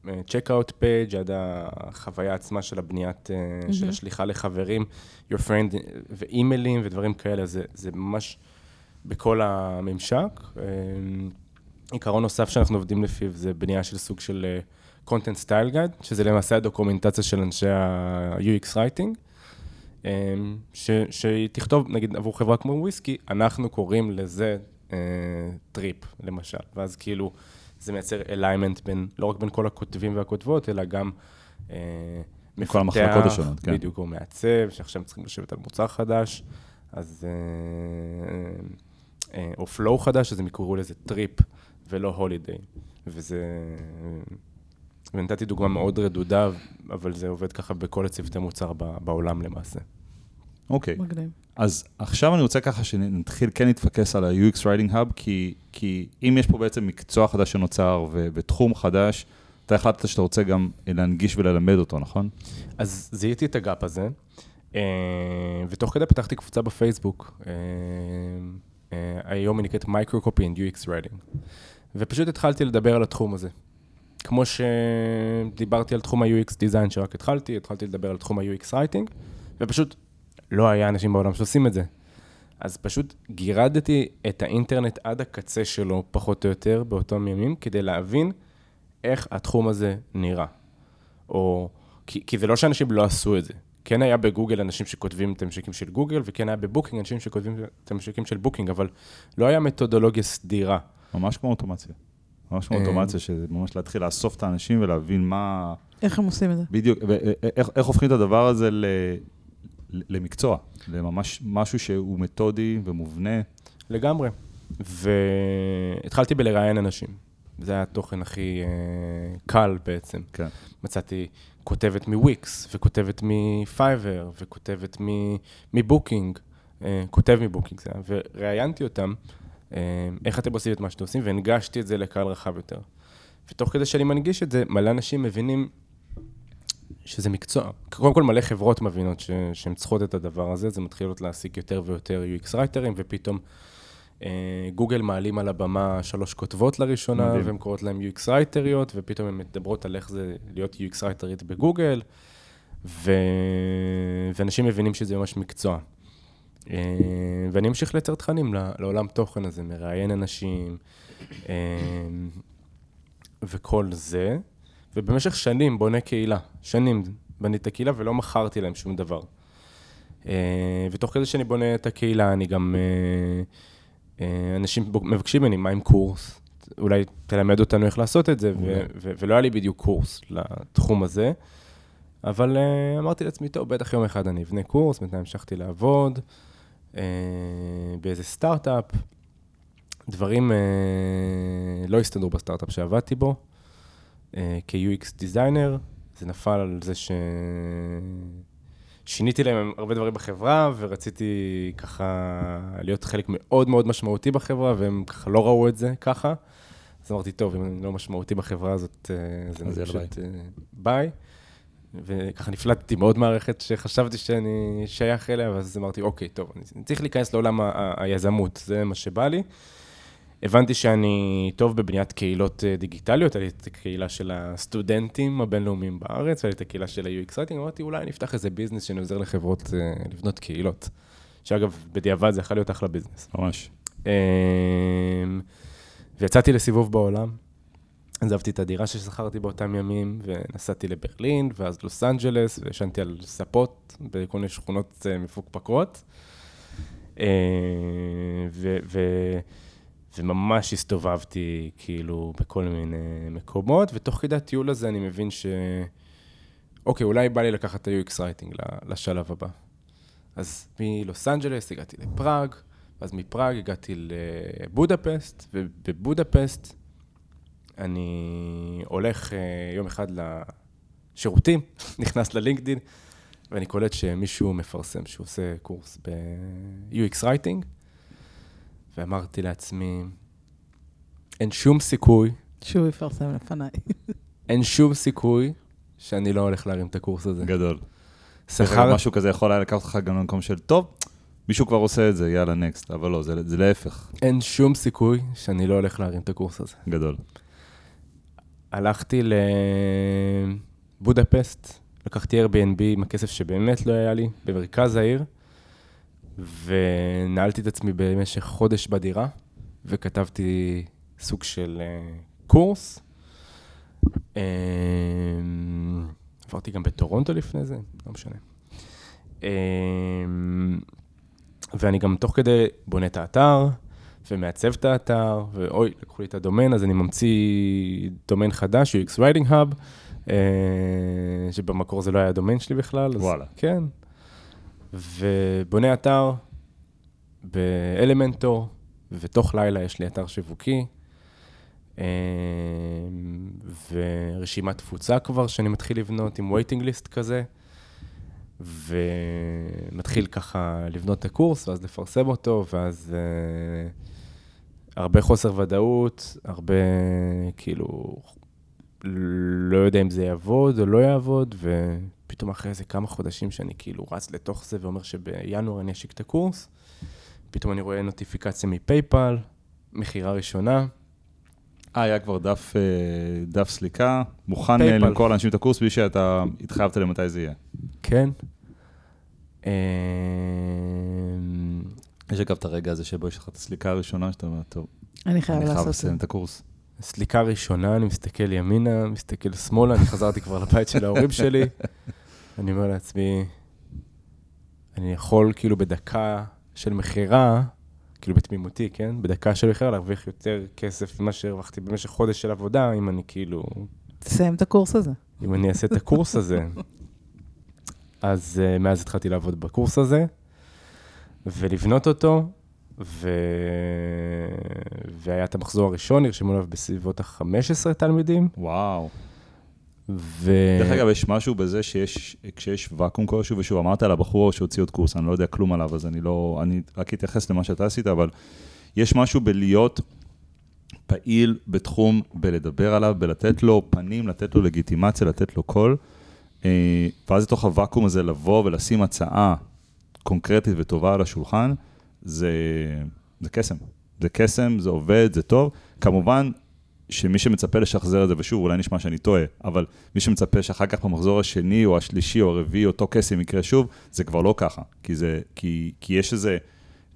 ה-checkout page, עד החוויה עצמה של הבניית, mm-hmm. של השליחה לחברים, your friend, ואימיילים ודברים כאלה, זה, זה ממש בכל הממשק. אמ, עיקרון נוסף שאנחנו עובדים לפיו זה בנייה של סוג של אה, content style guide, שזה למעשה הדוקומנטציה של אנשי ה-UX writing, אמ, ש, שהיא תכתוב, נגיד עבור חברה כמו וויסקי, אנחנו קוראים לזה אה, trip, למשל, ואז כאילו זה מייצר alignment בין, לא רק בין כל הכותבים והכותבות, אלא גם אה, מפתח, כל המחלקות השונות, כן. בדיוק, או מעצב, שעכשיו צריכים לשבת על מוצר חדש, אז... אה, אה, או flow חדש, אז הם יקראו לזה trip ולא holiday. וזה... ונתתי דוגמה מאוד רדודה, אבל זה עובד ככה בכל הצוותי מוצר בעולם למעשה. אוקיי. מגניב. אז עכשיו אני רוצה ככה שנתחיל כן להתפקס על ה-UX Writing Hub, כי, כי אם יש פה בעצם מקצוע חדש שנוצר ו- ותחום חדש, אתה החלטת שאתה רוצה גם להנגיש וללמד אותו, נכון? אז זיהיתי את הגאפ הזה, אה, ותוך כדי פתחתי קבוצה בפייסבוק. אה, אה, היום היא נקראת Microcopy and UX Writing. ופשוט התחלתי לדבר על התחום הזה. כמו שדיברתי על תחום ה-UX Design שרק התחלתי, התחלתי לדבר על תחום ה-UX Writing, ופשוט לא היה אנשים בעולם שעושים את זה. אז פשוט גירדתי את האינטרנט עד הקצה שלו, פחות או יותר, באותם ימים, כדי להבין איך התחום הזה נראה. או... כי, כי זה לא שאנשים לא עשו את זה. כן היה בגוגל אנשים שכותבים את המשקים של גוגל, וכן היה בבוקינג אנשים שכותבים את הממשקים של בוקינג, אבל לא היה מתודולוגיה סדירה. ממש כמו אוטומציה. ממש כמו. אוטומציה, שממש להתחיל לאסוף את האנשים ולהבין מה... איך הם עושים את זה? בדיוק, ואיך איך הופכים את הדבר הזה למקצוע, לממש משהו שהוא מתודי ומובנה. לגמרי. והתחלתי בלראיין אנשים. זה היה התוכן הכי אה, קל בעצם. כן. מצאתי כותבת מוויקס, וכותבת מ Fiverr, וכותבת מ- מבוקינג, אה, כותב מבוקינג זה היה, וראיינתי אותם, אה, איך אתם עושים את מה שאתם עושים, והנגשתי את זה לקהל רחב יותר. ותוך כדי שאני מנגיש את זה, מלא אנשים מבינים שזה מקצוע. קודם כל, מלא חברות מבינות ש- שהן צריכות את הדבר הזה, זה מתחילות להעסיק יותר ויותר UX writer ים, ופתאום אה, גוגל מעלים על הבמה שלוש כותבות לראשונה, מדהים. והן קוראות להן UX writer יות, ופתאום הן מדברות על איך זה להיות UX writer ית בגוגל, ו... ואנשים מבינים שזה ממש מקצוע. אה, ואני אמשיך לייצר תכנים לעולם תוכן הזה, מראיין אנשים, אה, וכל זה, ובמשך שנים בונה קהילה, שנים בניתי את הקהילה ולא מכרתי להם שום דבר. אה, ותוך כדי שאני בונה את הקהילה, אני גם... אה, אה, אנשים מבקשים ממני, מה עם קורס? אולי תלמד אותנו איך לעשות את זה, ו- מעולה. ו- ולא היה לי בדיוק קורס לתחום הזה, אבל אה, אמרתי לעצמי, טוב, בטח יום אחד אני אבנה קורס, בינתיים המשכתי לעבוד אה, באיזה סטארט-אפ. דברים אה, לא הסתדרו בסטארט-אפ שעבדתי בו, כ-UX דיזיינר, זה נפל על זה ש... שיניתי להם הרבה דברים בחברה, ורציתי ככה להיות חלק מאוד מאוד משמעותי בחברה, והם ככה לא ראו את זה ככה. אז אמרתי, טוב, אם אני לא משמעותי בחברה הזאת, אה, אז אני פשוט אה, ביי. וככה נפלטתי מאוד מערכת שחשבתי שאני שייך אליה, ואז אמרתי, אוקיי, טוב, אני צריך להיכנס לעולם היזמות, זה מה שבא לי. הבנתי שאני טוב בבניית קהילות אה, דיגיטליות, היה לי את הקהילה של הסטודנטים הבינלאומיים בארץ, היה לי את הקהילה של ה-UX Writing, אמרתי, אולי אני אפתח איזה business שאני עוזר לחברות אה, לבנות קהילות. שאגב, בדיעבד זה יכול להיות אחלה business. ממש. אמ, ויצאתי לסיבוב בעולם, עזבתי את הדירה ששכרתי באותם ימים, ונסעתי לברלין, ואז לוס אנג'לס, וישנתי על ספות בכל מיני שכונות אה, מפוקפקות. אה, ו- ו- וממש הסתובבתי כאילו בכל מיני מקומות, ותוך כדי הטיול הזה אני מבין ש... אוקיי, אולי בא לי לקחת את ה-UX writing לשלב הבא. אז מלוס אנג'לס הגעתי לפראג, ואז מפראג הגעתי לבודפסט, ובבודפסט אני הולך אה, יום אחד לשירותים, [LAUGHS] נכנס ל LinkedIn, ואני קולט שמישהו מפרסם שהוא עושה קורס ב-UX writing, ואמרתי לעצמי, אין שום סיכוי, שהוא יפרסם לפניי. אין שום סיכוי שאני לא הולך להרים את הקורס הזה. גדול. שכר... משהו כזה יכול היה לקחת אותך גם למקום של, טוב, מישהו כבר עושה את זה, יאללה, נקסט. אבל לא, זה, זה להפך, אין שום סיכוי שאני לא הולך להרים את הקורס הזה. גדול. הלכתי לבודפסט, לקחתי Airbnb עם הכסף שבאמת לא היה לי, במרכז העיר, ונעלתי את עצמי במשך חודש בדירה, וכתבתי סוג של אה, קורס. אה, עברתי גם בטורונטו לפני זה, לא משנה. אה, ואני גם תוך כדי בונה את האתר, ומעצב את האתר, ואוי, לקחו לי את הדומיין, אז אני ממציא דומיין חדש, UX Writing Hub, אה, שבמקור זה לא היה הדומיין שלי בכלל. וואלה. כן. ובונה אתר באלמנטור, ותוך לילה יש לי אתר שיווקי, אה, ורשימת תפוצה כבר שאני מתחיל לבנות עם waiting list כזה. ומתחיל ככה לבנות את הקורס, ואז לפרסם אותו, ואז uh, הרבה חוסר ודאות, הרבה כאילו לא יודע אם זה יעבוד או לא יעבוד, ופתאום אחרי איזה כמה חודשים שאני כאילו רץ לתוך זה ואומר שבינואר אני אשיק את הקורס, פתאום אני רואה נוטיפיקציה מפייפל, מכירה ראשונה. אה, היה כבר דף, אה, דף סליקה, מוכן PayPal. אה, למכור לאנשים את הקורס בלי שאתה התחייבת למתי זה יהיה. כן. יש אגב את הרגע הזה שבו יש לך את הסליקה הראשונה, שאתה אומר, טוב, אני חייב אני חייב לעשות את זה. לסיים את הקורס. סליקה ראשונה, אני מסתכל ימינה, מסתכל שמאלה, אני חזרתי כבר לבית של ההורים שלי. אני אומר לעצמי, אני יכול כאילו בדקה של מכירה, כאילו בתמימותי, כן? בדקה של מכירה להרוויח יותר כסף ממה שהרווחתי במשך חודש של עבודה, אם אני כאילו, תסיים את הקורס הזה. אם אני אעשה את הקורס הזה. אז uh, מאז התחלתי לעבוד בקורס הזה, ולבנות אותו, ו... והיה את המחזור הראשון, נרשמו עליו בסביבות ה-15 תלמידים, וואו. ו... דרך אגב, יש משהו בזה שיש, כשיש ואקום כלשהו, ושוב, אמרת על הבחור שהוציא עוד קורס, אני לא יודע כלום עליו, אז אני לא, אני רק אתייחס למה שאתה עשית, אבל יש משהו בלהיות פעיל בתחום, בלדבר עליו, בלתת לו פנים, לתת לו לגיטימציה, לתת לו קול, אה, ואז לתוך הוואקום הזה לבוא ולשים הצעה קונקרטית וטובה על השולחן, זה, זה קסם. זה קסם, זה עובד, זה טוב. כמובן, שמי שמצפה לשחזר את זה, ושוב, אולי נשמע שאני טועה, אבל מי שמצפה שאחר כך במחזור השני, או השלישי, או הרביעי, אותו קסם יקרה שוב, זה כבר לא ככה. כי, זה, כי, כי יש איזו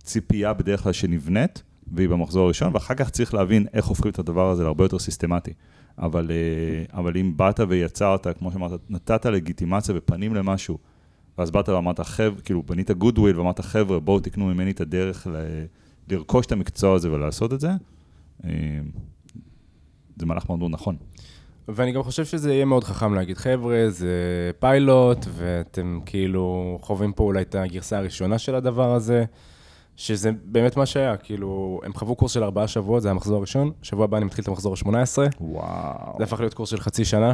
ציפייה בדרך כלל שנבנית, והיא במחזור הראשון, ואחר כך צריך להבין איך הופכים את הדבר הזה להרבה יותר סיסטמטי. אבל, אה, אבל אם באת ויצרת, כמו שאמרת, נתת לגיטימציה ופנים למשהו, ואז באת ואמרת, חבר'ה, כאילו, בנית גודוויל ואמרת, חבר'ה, בואו תקנו ממני את הדרך ל... לרכוש את המקצוע הזה ולעשות את זה, אה, זה מהלך מאוד מאוד נכון. ואני גם חושב שזה יהיה מאוד חכם להגיד, חבר'ה, זה פיילוט, ואתם כאילו חווים פה אולי את הגרסה הראשונה של הדבר הזה, שזה באמת מה שהיה, כאילו, הם חוו קורס של ארבעה שבועות, זה המחזור הראשון, שבוע הבא אני מתחיל את המחזור ה-18, וואו. זה הפך להיות קורס של חצי שנה.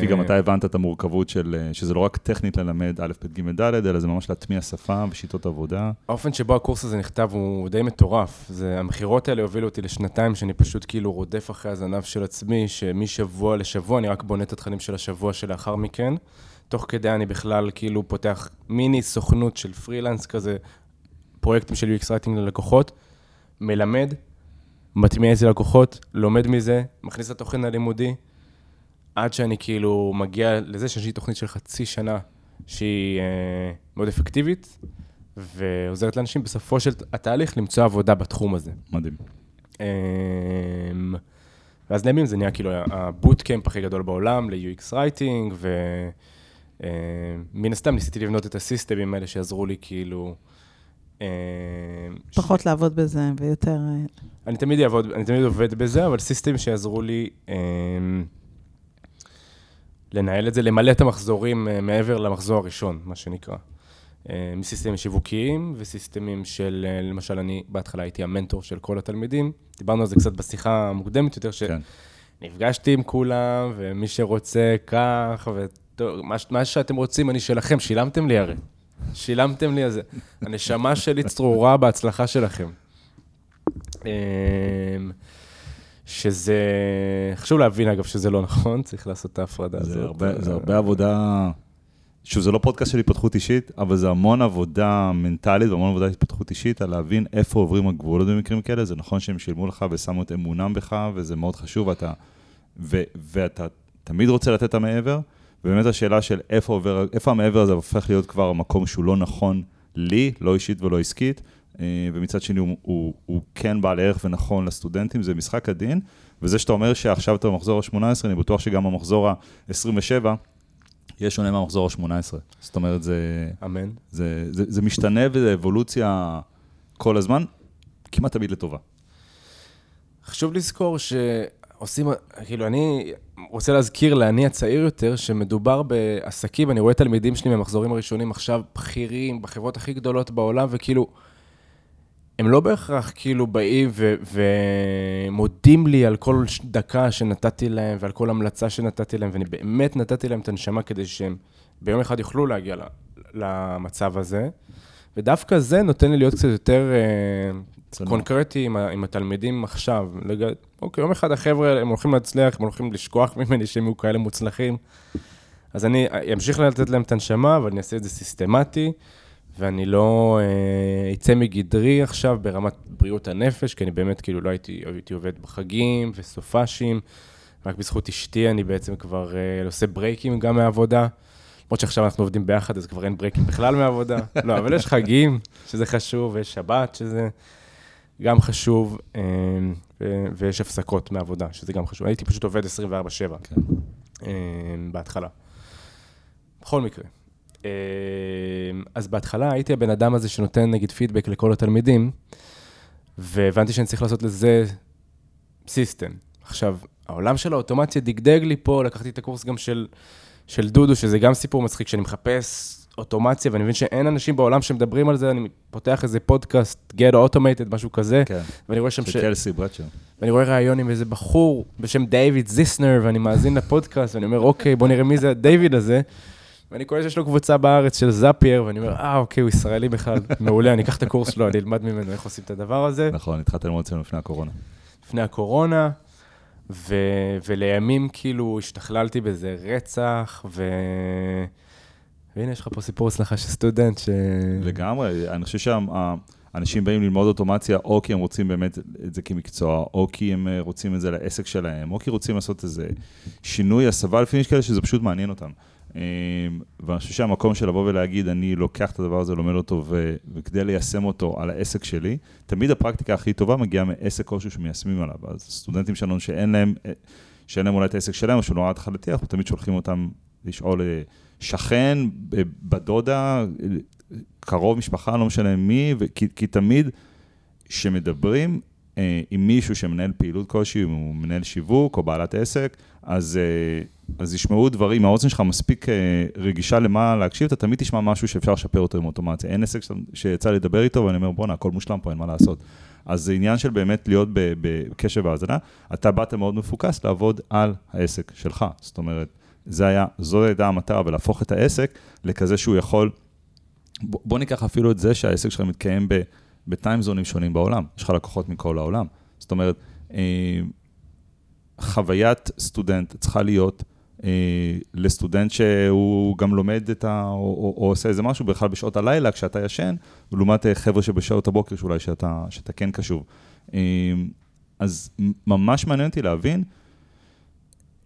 כי גם אתה הבנת את המורכבות של, אה, שזה לא רק טכנית ללמד א', ב', ג', ד', אלא זה ממש להטמיע שפה ושיטות עבודה. האופן שבו הקורס הזה נכתב הוא די מטורף. זה, המכירות האלה הובילו אותי לשנתיים שאני פשוט כאילו רודף אחרי הזנב של עצמי, שמשבוע לשבוע אני רק בונה את התכנים של השבוע שלאחר מכן. תוך כדי אני בכלל כאילו פותח מיני סוכנות של פרילנס כזה, פרויקטים של UX רייטינג ללקוחות, מלמד, מטמיע אצל לקוחות, לומד מזה, מכניס את התוכן הלימודי, עד שאני כאילו מגיע לזה שיש לי תוכנית של חצי שנה שהיא אה, מאוד אפקטיבית, ועוזרת לאנשים בסופו של התהליך למצוא עבודה בתחום הזה. מדהים. אמ, ואז לימים זה נהיה כאילו הבוטקאמפ הכי גדול בעולם ל-UX רייטינג, ומן הסתם ניסיתי לבנות את הסיסטמים האלה שיעזרו לי כאילו... אמ, פחות לעבוד בזה ויותר... אה, אני תמיד אעבוד, אני תמיד עובד בזה, אבל סיסטמים שיעזרו לי אמ, לנהל את זה, למלא את המחזורים אה, מעבר למחזור הראשון, מה שנקרא. אה, מסיסטמים שיווקיים וסיסטמים של, אה, למשל, אני בהתחלה הייתי המנטור של כל התלמידים. דיברנו על זה קצת בשיחה המוקדמת יותר, כן. שנפגשתי עם כולם, ומי שרוצה, כך, ומה מה שאתם רוצים, אני שלכם, שילמתם לי הרי. שילמתם לי על זה. הנשמה שלי צרורה בהצלחה שלכם. שזה, חשוב להבין אגב שזה לא נכון, [LAUGHS] צריך לעשות את ההפרדה הזאת. זה הרבה, זה הרבה עבודה, שוב, זה לא פודקאסט של התפתחות אישית, אבל זה המון עבודה מנטלית והמון עבודה התפתחות אישית, על להבין איפה עוברים הגבולות במקרים כאלה. זה נכון שהם שילמו לך ושמו את אמונם בך, וזה מאוד חשוב, ואתה, ו, ואתה תמיד רוצה לתת את המעבר, ובאמת השאלה של איפה עובר, איפה המעבר הזה הופך להיות כבר המקום שהוא לא נכון לי, לא אישית ולא עסקית, ומצד שני הוא, הוא, הוא כן בעל ערך ונכון לסטודנטים, זה משחק הדין, וזה שאתה אומר שעכשיו אתה במחזור ה-18, אני בטוח שגם במחזור ה-27, יהיה שונה מהמחזור ה-18. זאת אומרת, זה, אמן. זה, זה, זה משתנה וזה אבולוציה כל הזמן, כמעט תמיד לטובה. חשוב לזכור שעושים, כאילו, אני רוצה להזכיר לאני הצעיר יותר, שמדובר בעסקים, אני רואה תלמידים שלי מהמחזורים הראשונים עכשיו בכירים, בחברות הכי גדולות בעולם, וכאילו, הם לא בהכרח כאילו באים ו- ומודים לי על כל דקה שנתתי להם ועל כל המלצה שנתתי להם, ואני באמת נתתי להם את הנשמה כדי שהם ביום אחד יוכלו להגיע למצב הזה. ודווקא זה נותן לי להיות קצת יותר אה, צנוע. קונקרטי עם, עם התלמידים עכשיו. לג... אוקיי, יום אחד החבר'ה, הם הולכים להצליח, הם הולכים לשכוח ממני שהם יהיו כאלה מוצלחים. אז אני אמשיך לתת להם את הנשמה, אבל אני אעשה את זה סיסטמטי, ואני לא אה, אצא מגדרי עכשיו ברמת בריאות הנפש, כי אני באמת כאילו לא הייתי, הייתי עובד בחגים וסופאשים, רק בזכות אשתי אני בעצם כבר אה, עושה ברייקים גם מהעבודה. למרות שעכשיו אנחנו עובדים ביחד, אז כבר אין ברייקים בכלל מהעבודה. [LAUGHS] לא, אבל יש חגים, שזה חשוב, ויש שבת, שזה גם חשוב, אה, ויש הפסקות מהעבודה, שזה גם חשוב. הייתי פשוט עובד 24-7 כן. בהתחלה. בכל מקרה. אה, אז בהתחלה הייתי הבן אדם הזה שנותן נגיד פידבק לכל התלמידים, והבנתי שאני צריך לעשות לזה סיסטם. עכשיו, העולם של האוטומציה דגדג לי פה, לקחתי את הקורס גם של, של דודו, שזה גם סיפור מצחיק, שאני מחפש אוטומציה, ואני מבין שאין אנשים בעולם שמדברים על זה, אני פותח איזה פודקאסט, Get Automated, משהו כזה, כן, ואני רואה שם של ש... קלסי ברצ'ר. ואני רואה ראיון עם איזה בחור בשם דיוויד זיסנר, ואני מאזין לפודקאסט, ואני אומר, אוקיי, בוא נראה מי זה דיוויד הזה. ואני קורא שיש לו קבוצה בארץ של זאפייר, ואני אומר, אה, אוקיי, הוא ישראלי בכלל, [LAUGHS] מעולה, אני אקח את הקורס שלו, אני אלמד ממנו איך עושים את הדבר הזה. נכון, התחלת ללמוד אצלנו לפני הקורונה. לפני הקורונה, ו... ולימים כאילו השתכללתי באיזה רצח, ו... והנה, יש לך פה סיפור הצלחה של סטודנט ש... לגמרי, אני חושב שהאנשים באים ללמוד אוטומציה, או כי הם רוצים באמת את זה כמקצוע, או כי הם אה, רוצים את זה לעסק שלהם, או כי רוצים לעשות איזה שינוי, הסבה, לפעמים יש כאלה שזה פשוט מעניין אותם. אה, ואני חושב שהמקום של לבוא ולהגיד, אני לוקח את הדבר הזה, לומד אותו, ו- וכדי ליישם אותו על העסק שלי, תמיד הפרקטיקה הכי טובה מגיעה מעסק כלשהו שמיישמים עליו. אז סטודנטים שלנו שאין להם, שאין להם אולי את העסק שלהם, או שהוא נורא התחלתי, אנחנו תמיד שולחים אותם לשאול אה, שכן, בדודה, קרוב משפחה, לא משנה מי, וכי, כי תמיד כשמדברים אה, עם מישהו שמנהל פעילות כלשהי, אם הוא מנהל שיווק או בעלת עסק, אז, אה, אז ישמעו דברים, האוזן שלך מספיק אה, רגישה למה להקשיב, אתה תמיד תשמע משהו שאפשר לשפר אותו עם אוטומציה. אין עסק שיצא לדבר איתו, ואני אומר, בואנה, הכל מושלם פה, אין מה לעשות. אז זה עניין של באמת להיות בקשב והאזנה. אתה באת מאוד מפוקס לעבוד על העסק שלך. זאת אומרת, זה היה, זו הייתה המטרה, ולהפוך את העסק לכזה שהוא יכול... בוא, ניקח אפילו את זה שהעסק שלך מתקיים בטיימזונים שונים בעולם. יש לך לקוחות מכל העולם. זאת אומרת, אה, חוויית סטודנט צריכה להיות אה, לסטודנט שהוא גם לומד את ה... או, או, או עושה איזה משהו בכלל בשעות הלילה כשאתה ישן, לעומת אה, חבר'ה שבשעות הבוקר שאולי שאתה, שאתה כן קשוב. אה, אז ממש מעניין אותי להבין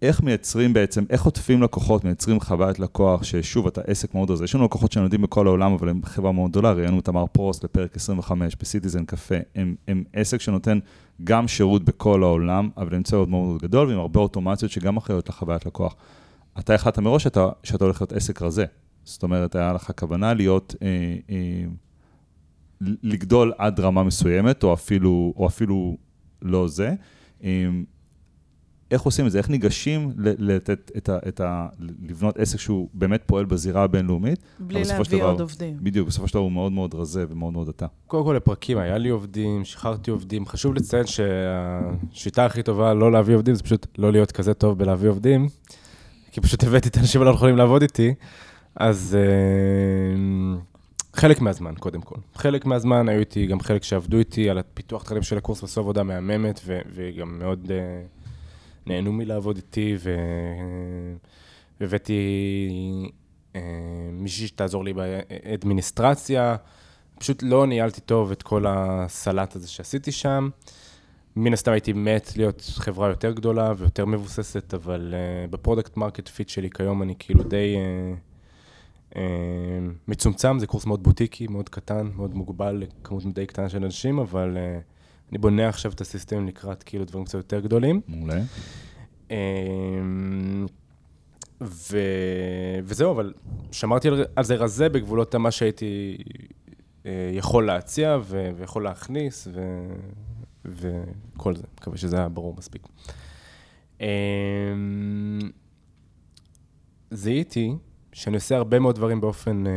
איך מייצרים בעצם, איך עוטפים לקוחות, מייצרים חוויית לקוח, ששוב, אתה עסק מאוד רזה. יש לנו לקוחות שנולדים בכל העולם, אבל הם חברה מאוד גדולה, ראיינו את תמר פרוסט בפרק 25 בסיטיזן קפה. הם, הם עסק שנותן גם שירות בכל העולם, אבל הם צוות מאוד מאוד גדול, ועם הרבה אוטומציות שגם אחראיות לחוויית לקוח. אתה החלטת מראש שאתה, שאתה הולך להיות עסק רזה. זאת אומרת, היה לך כוונה להיות, אה, אה, לגדול עד רמה מסוימת, או אפילו, או אפילו לא זה. אה, איך עושים את זה? איך ניגשים ל- לתת את ה, את ה... לבנות עסק שהוא באמת פועל בזירה הבינלאומית? בלי להביא דבר- עוד עובדים. בדיוק, בסופו של דבר הוא מאוד מאוד רזה ומאוד מאוד אתה. קודם כל לפרקים, היה לי עובדים, שחררתי עובדים. חשוב לציין שהשיטה הכי טובה לא להביא עובדים, זה פשוט לא להיות כזה טוב בלהביא עובדים, כי פשוט הבאתי את האנשים הלא יכולים לעבוד איתי, אז אה, חלק מהזמן, קודם כל. חלק מהזמן היו איתי גם חלק שעבדו איתי על הפיתוח תכנים של הקורס, ועשו עבודה מהממת, ו- וגם מאוד אה, נהנו מלעבוד איתי, והבאתי אה, מישהי שתעזור לי באדמיניסטרציה. פשוט לא ניהלתי טוב את כל הסלט הזה שעשיתי שם. מן הסתם הייתי מת להיות חברה יותר גדולה ויותר מבוססת, אבל uh, ב product market fit שלי כיום אני כאילו די uh, uh, מצומצם, זה קורס מאוד בוטיקי, מאוד קטן, מאוד מוגבל לכמות די קטנה של אנשים, אבל uh, אני בונה עכשיו את ה system לקראת כאילו דברים קצת יותר גדולים. מעולה. אמ, ו... וזהו, אבל שמרתי על, על זה רזה בגבולות מה שהייתי אה, יכול להציע ו... ויכול להכניס ו... וכל זה. מקווה שזה היה ברור מספיק. אמ, זיהיתי שאני עושה הרבה מאוד דברים באופן אה,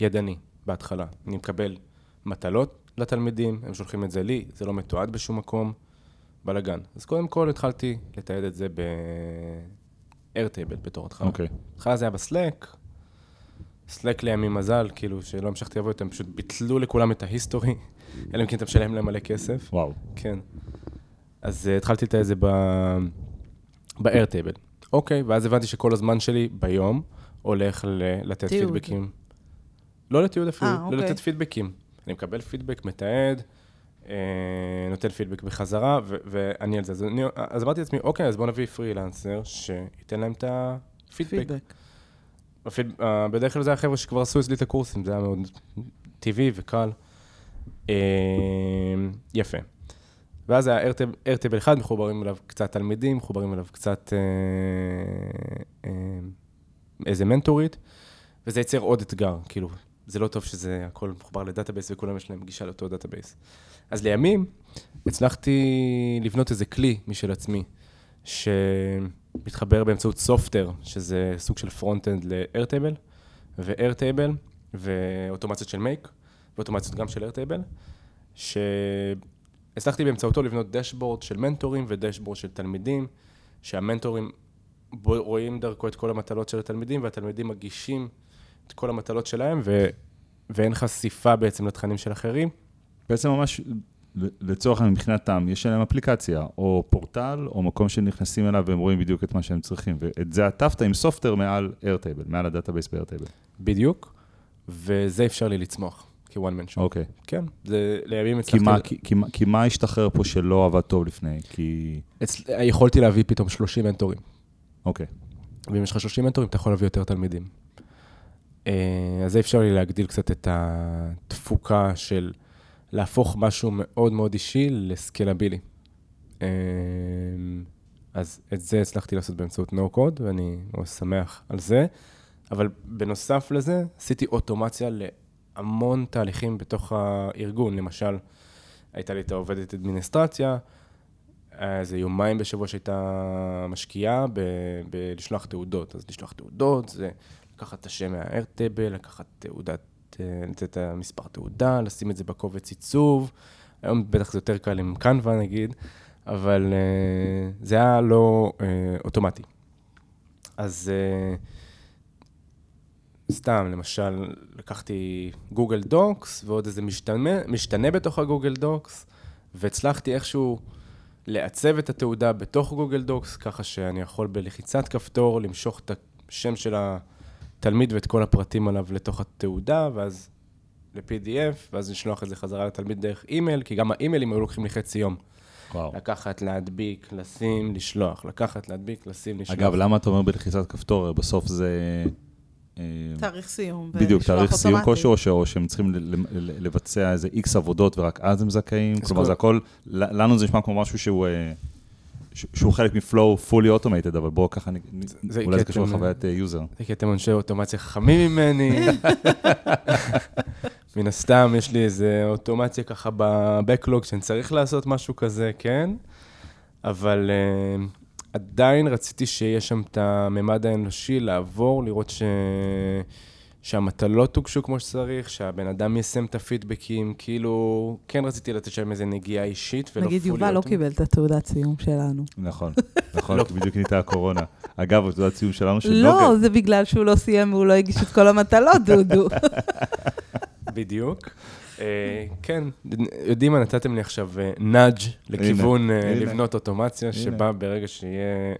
ידני בהתחלה. אני מקבל מטלות לתלמידים, הם שולחים את זה לי, זה לא מתועד בשום מקום. בלאגן. אז קודם כל התחלתי לתעד את זה ב-Airtable בתור התחלה. אוקיי. בהתחלה זה היה בסלק, סלק לימים מזל, כאילו, שלא המשכתי לעבוד איתם, פשוט ביטלו לכולם את ההיסטורי, [LAUGHS] אלא אם כן אתה משלם להם מלא כסף. וואו. כן. אז uh, התחלתי את זה ב... ב-Airtable. אוקיי, ואז הבנתי שכל הזמן שלי ביום הולך ל- לתת. פידבקים. לא לתיעוד אפילו, אה, לא אוקיי. לתת פידבקים. אני מקבל פידבק, מתעד, אה, נותן פידבק בחזרה, ו- ואני על זה. אז, אני, אז אמרתי לעצמי, אוקיי, אז בוא נביא פרילנסר שייתן להם את הפידבק. פידבק. הפיד... אה, בדרך כלל זה החבר'ה שכבר עשו אצלי את הקורסים, זה היה מאוד טבעי וקל. אה, יפה. ואז היה Airtable אחד, מחוברים אליו קצת תלמידים, מחוברים אליו קצת אה, אה, איזה מנטורית, וזה יצר עוד אתגר, כאילו, זה לא טוב שזה הכל מחובר ל database וכולם יש להם גישה לאותו database. אז לימים הצלחתי לבנות איזה כלי משל עצמי, שמתחבר באמצעות Softr, שזה סוג של front-end ל-Airtable, ו-Airtable, ואוטומציות של Make, ואוטומציות גם של Airtable, שהצלחתי באמצעותו לבנות dashboard של מנטורים ו dashboard של תלמידים, שהמנטורים רואים דרכו את כל המטלות של התלמידים, והתלמידים מגישים את כל המטלות שלהם, ו... ואין חשיפה בעצם לתכנים של אחרים. בעצם ממש, לצורך העניין מבחינתם, יש להם אפליקציה, או פורטל, או מקום שנכנסים אליו והם רואים בדיוק את מה שהם צריכים. ואת זה עטפת עם Softr מעל Airtable, מעל ה database ב-Airtable. בדיוק, וזה אפשר לי לצמוח כ one man show. אוקיי. כן, זה לימים כי הצלחתי... מה- כי- כי מה- כי מה השתחרר פה שלא עבד טוב לפני? כי... אצל... יכולתי להביא פתאום 30 מנטורים. אוקיי. ואם יש לך 30 מנטורים, אתה יכול להביא יותר תלמידים. אה, אז זה אפשר לי להגדיל קצת את התפוקה של להפוך משהו מאוד מאוד אישי לסקלבילי. אה, אז את זה הצלחתי לעשות באמצעות no-code, ואני מאוד שמח על זה. אבל בנוסף לזה, עשיתי אוטומציה להמון תהליכים בתוך הארגון. למשל, הייתה לי את העובדת אדמיניסטרציה, איזה יומיים בשבוע שהייתה משקיעה בלשלוח תעודות. אז לשלוח תעודות זה לקחת את השם מה-Airtable, לקחת תעודת, אה, לתת את המספר תעודה, לשים את זה בקובץ עיצוב. היום בטח זה יותר קל עם Canva נגיד, אבל אה, זה היה לא אה, אוטומטי. אז סתם, למשל, לקחתי Google Docs ועוד איזה משתנה, משתנה בתוך ה Google Docs, והצלחתי איכשהו לעצב את התעודה בתוך Google Docs, ככה שאני יכול בלחיצת כפתור למשוך את השם של התלמיד ואת כל הפרטים עליו לתוך התעודה, ואז ל-PDF, ואז לשלוח את זה חזרה לתלמיד דרך אימייל, כי גם האימיילים היו לוקחים לי חצי יום. וואו. לקחת, להדביק, לשים, לשלוח, לקחת, להדביק, לשים, לשלוח. אגב, למה אתה אומר בלחיצת כפתור? בסוף זה... אה, תאריך סיום. בדיוק, תאריך סיום. כלשהו, או שהם צריכים ל- ל- לבצע איזה איקס עבודות ורק אז הם זכאים? כלומר, כל- זה הכל, ל- לנו זה נשמע כמו משהו שהוא... אה, שהוא חלק מ flow fully automated, אבל בואו ככה, זה אולי זה קשור לחוויית user. זה כי אתם אנשי אוטומציה חכמים ממני. [LAUGHS] מן הסתם, יש לי איזה אוטומציה ככה ב backlog שאני צריך לעשות משהו כזה, כן, אבל uh, עדיין רציתי שיהיה שם את הממד האנושי, לעבור, לראות ש... שהמטלות הוגשו כמו שצריך, שהבן אדם יישם את הפידבקים, כאילו, כן רציתי לתת שם איזה נגיעה אישית ולא נגיד, יובל לא. קיבל את התעודת סיום שלנו. נכון, נכון, כי בדיוק נהייתה הקורונה. אגב, בתעודת ציון שלנו של לא, נוגה, זה בגלל שהוא לא סיים והוא לא הגיש את כל המטלות, דודו. [LAUGHS] בדיוק. אה, כן, יודעים מה, נתתם לי עכשיו נאג' לכיוון אה. לבנות אוטומציה. שבה ברגע שיהיה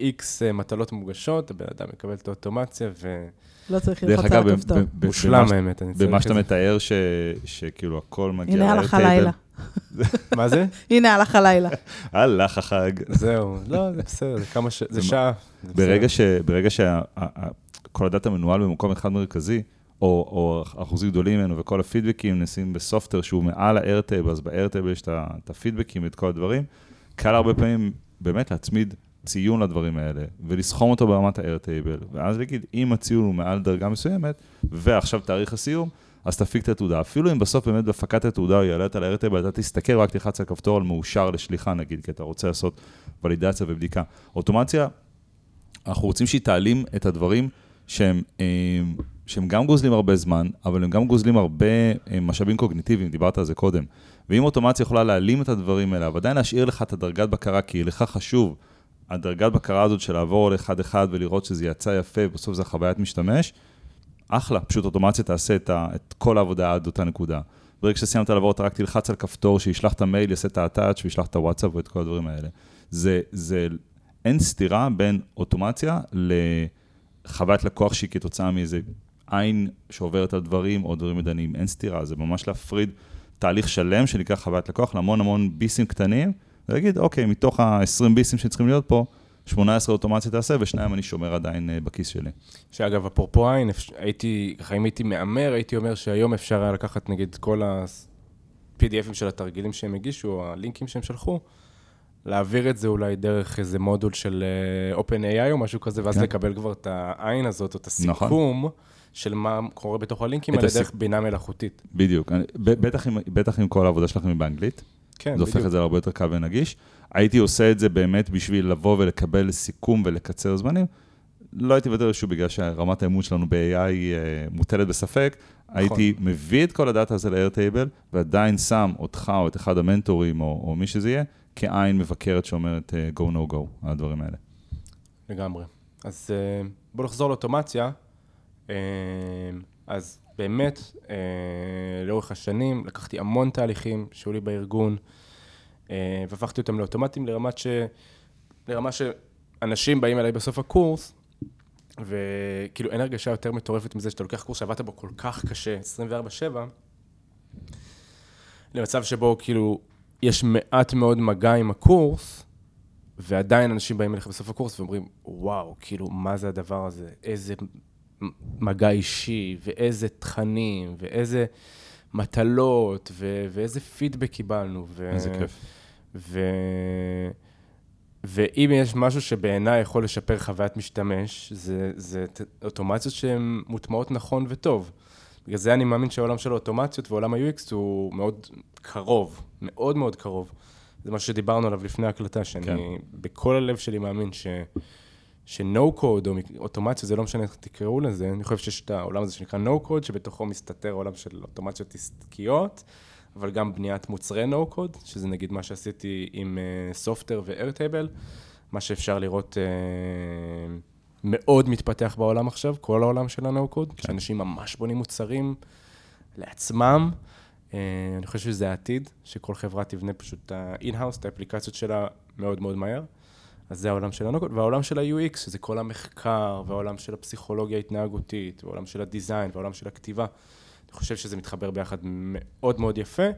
איקס מטלות מוגשות, הבן אדם יקבל את האוטומציה, לא צריך ללחוץ על הכפתור. במה- האמת, אני צריך במה את שאתה. מתאר, ש- שכאילו הכל מגיע הנה הלך. הלילה. [LAUGHS] מה זה? הנה הלך הלילה. [LAUGHS] הלך החג. זהו, לא, זה בסדר, זה כמה ש... זה שעה. ברגע בסדר. ש- ברגע שכל הדאטה מנוהל במקום אחד מרכזי, או, או אחוזים גדולים ממנו, וכל הפידבקים נעשים בסופטר שהוא מעל ה-Airtable, אז ב-Airtable יש את הפידבקים ואת כל הדברים, קל הרבה פעמים באמת להצמיד ציון לדברים האלה, ולסכום אותו ברמת ה-Airtable, ואז להגיד, אם הציון הוא מעל דרגה מסוימת, ועכשיו תאריך הסיום, אז תפיק את התעודה. אפילו אם בסוף באמת בהפקת התעודה הוא יעלה אותה ל-Airtable, אתה תסתכל, רק תלחץ על כפתור על מאושר לשליחה נגיד, כי אתה רוצה לעשות ולידציה ובדיקה. אוטומציה, אנחנו רוצים שהיא תעלים את הדברים שהם, אה, שהם גם גוזלים הרבה זמן, אבל הם גם גוזלים הרבה אה, משאבים קוגניטיביים, דיברת על זה קודם. ואם אוטומציה יכולה להעלים את הדברים האלה, אבל עדיין להשאיר לך את הדרגת בקרה, כי לך חשוב, הדרגת בקרה הזאת של לעבור על אחד-אחד ולראות שזה יצא יפה, בסוף זה חוויית משתמש, אחלה, פשוט אוטומציה תעשה את, ה, את כל העבודה עד אותה נקודה. ברגע שסיימת לעבור, אתה רק תלחץ על כפתור, שישלח את המייל, יעשה את ה-attach וישלח את הוואטסאפ ואת כל הדברים האלה. זה, זה, אין סתירה בין אוטומציה לחוויית לקוח שהיא כתוצאה מאיזה עין שעוברת על דברים או דברים מדעניים. אין סתירה, זה ממש להפריד תהליך שלם שנקרא חוויית לקוח להמון המון ביסים קטנים, ולהגיד, אוקיי, מתוך ה-20 ביסים שצריכים להיות פה, 18 אוטומציה תעשה, ושניים אני שומר עדיין אה, בכיס שלי. שאגב, אפרופו עין, הייתי, ככה אם הייתי מהמר, הייתי אומר שהיום אפשר היה לקחת נגיד כל ה-PDFים של התרגילים שהם הגישו, או הלינקים שהם שלחו, להעביר את זה אולי דרך איזה מודול של uh, OpenAI או משהו כזה, ואז כן. לקבל כבר את העין הזאת, או את הסיכום. נכון. של מה קורה בתוך הלינקים האלה, דרך בינה מלאכותית. בדיוק. בטח אם כל העבודה שלכם היא באנגלית. כן, בדיוק. זה הופך את זה להרבה יותר קל ונגיש. הייתי עושה את זה באמת בשביל לבוא ולקבל סיכום ולקצר זמנים. לא הייתי בדרך שוב בגלל שרמת האמון שלנו ב-AI אה, מוטלת בספק. נכון. הייתי מביא את כל הדאטה הזה ל-Airtable, ועדיין שם אותך או את אחד המנטורים או, או מי שזה יהיה, כעין מבקרת שאומרת uh, go no go, הדברים האלה. לגמרי. אז uh, בואו נחזור לאוטומציה. Uh, אז באמת, uh, לאורך השנים לקחתי המון תהליכים שהיו לי בארגון, uh, והפכתי אותם לאוטומטיים לרמת ש... לרמה שאנשים באים אליי בסוף הקורס, וכאילו אין הרגשה יותר מטורפת מזה שאתה לוקח קורס שעבדת בו כל כך קשה, 24-7, למצב שבו כאילו יש מעט מאוד מגע עם הקורס, ועדיין אנשים באים אליך בסוף הקורס ואומרים, וואו, כאילו, מה זה הדבר הזה? איזה מגע אישי, ואיזה תכנים, ואיזה מטלות, ו- ואיזה פידבק קיבלנו. ו- איזה כיף. ו- ואם יש משהו שבעיניי יכול לשפר חוויית משתמש, זה, זה אוטומציות שהן מוטמעות נכון וטוב. בגלל זה אני מאמין שהעולם של האוטומציות ועולם ה-UX הוא מאוד קרוב, מאוד מאוד קרוב. זה מה שדיברנו עליו לפני ההקלטה, שאני כן. בכל הלב שלי מאמין ש... ש-No code או אוטומציה, זה לא משנה איך תקראו לזה, אני חושב שיש את העולם הזה שנקרא No code, שבתוכו מסתתר עולם של אוטומציות עסקיות, אבל גם בניית מוצרי No code, שזה נגיד מה שעשיתי עם סופטר uh, ו-Airtable, מה שאפשר לראות uh, מאוד מתפתח בעולם עכשיו, כל העולם של ה-No code, כן. שאנשים ממש בונים מוצרים לעצמם. Uh, אני חושב שזה העתיד, שכל חברה תבנה פשוט את ה-in-house, את האפליקציות שלה מאוד מאוד מהר. אז זה העולם של הנוקוד, והעולם של ה-UX, שזה כל המחקר, והעולם של הפסיכולוגיה ההתנהגותית, והעולם של הדיזיין, והעולם של הכתיבה. אני חושב שזה מתחבר ביחד מאוד מאוד יפה.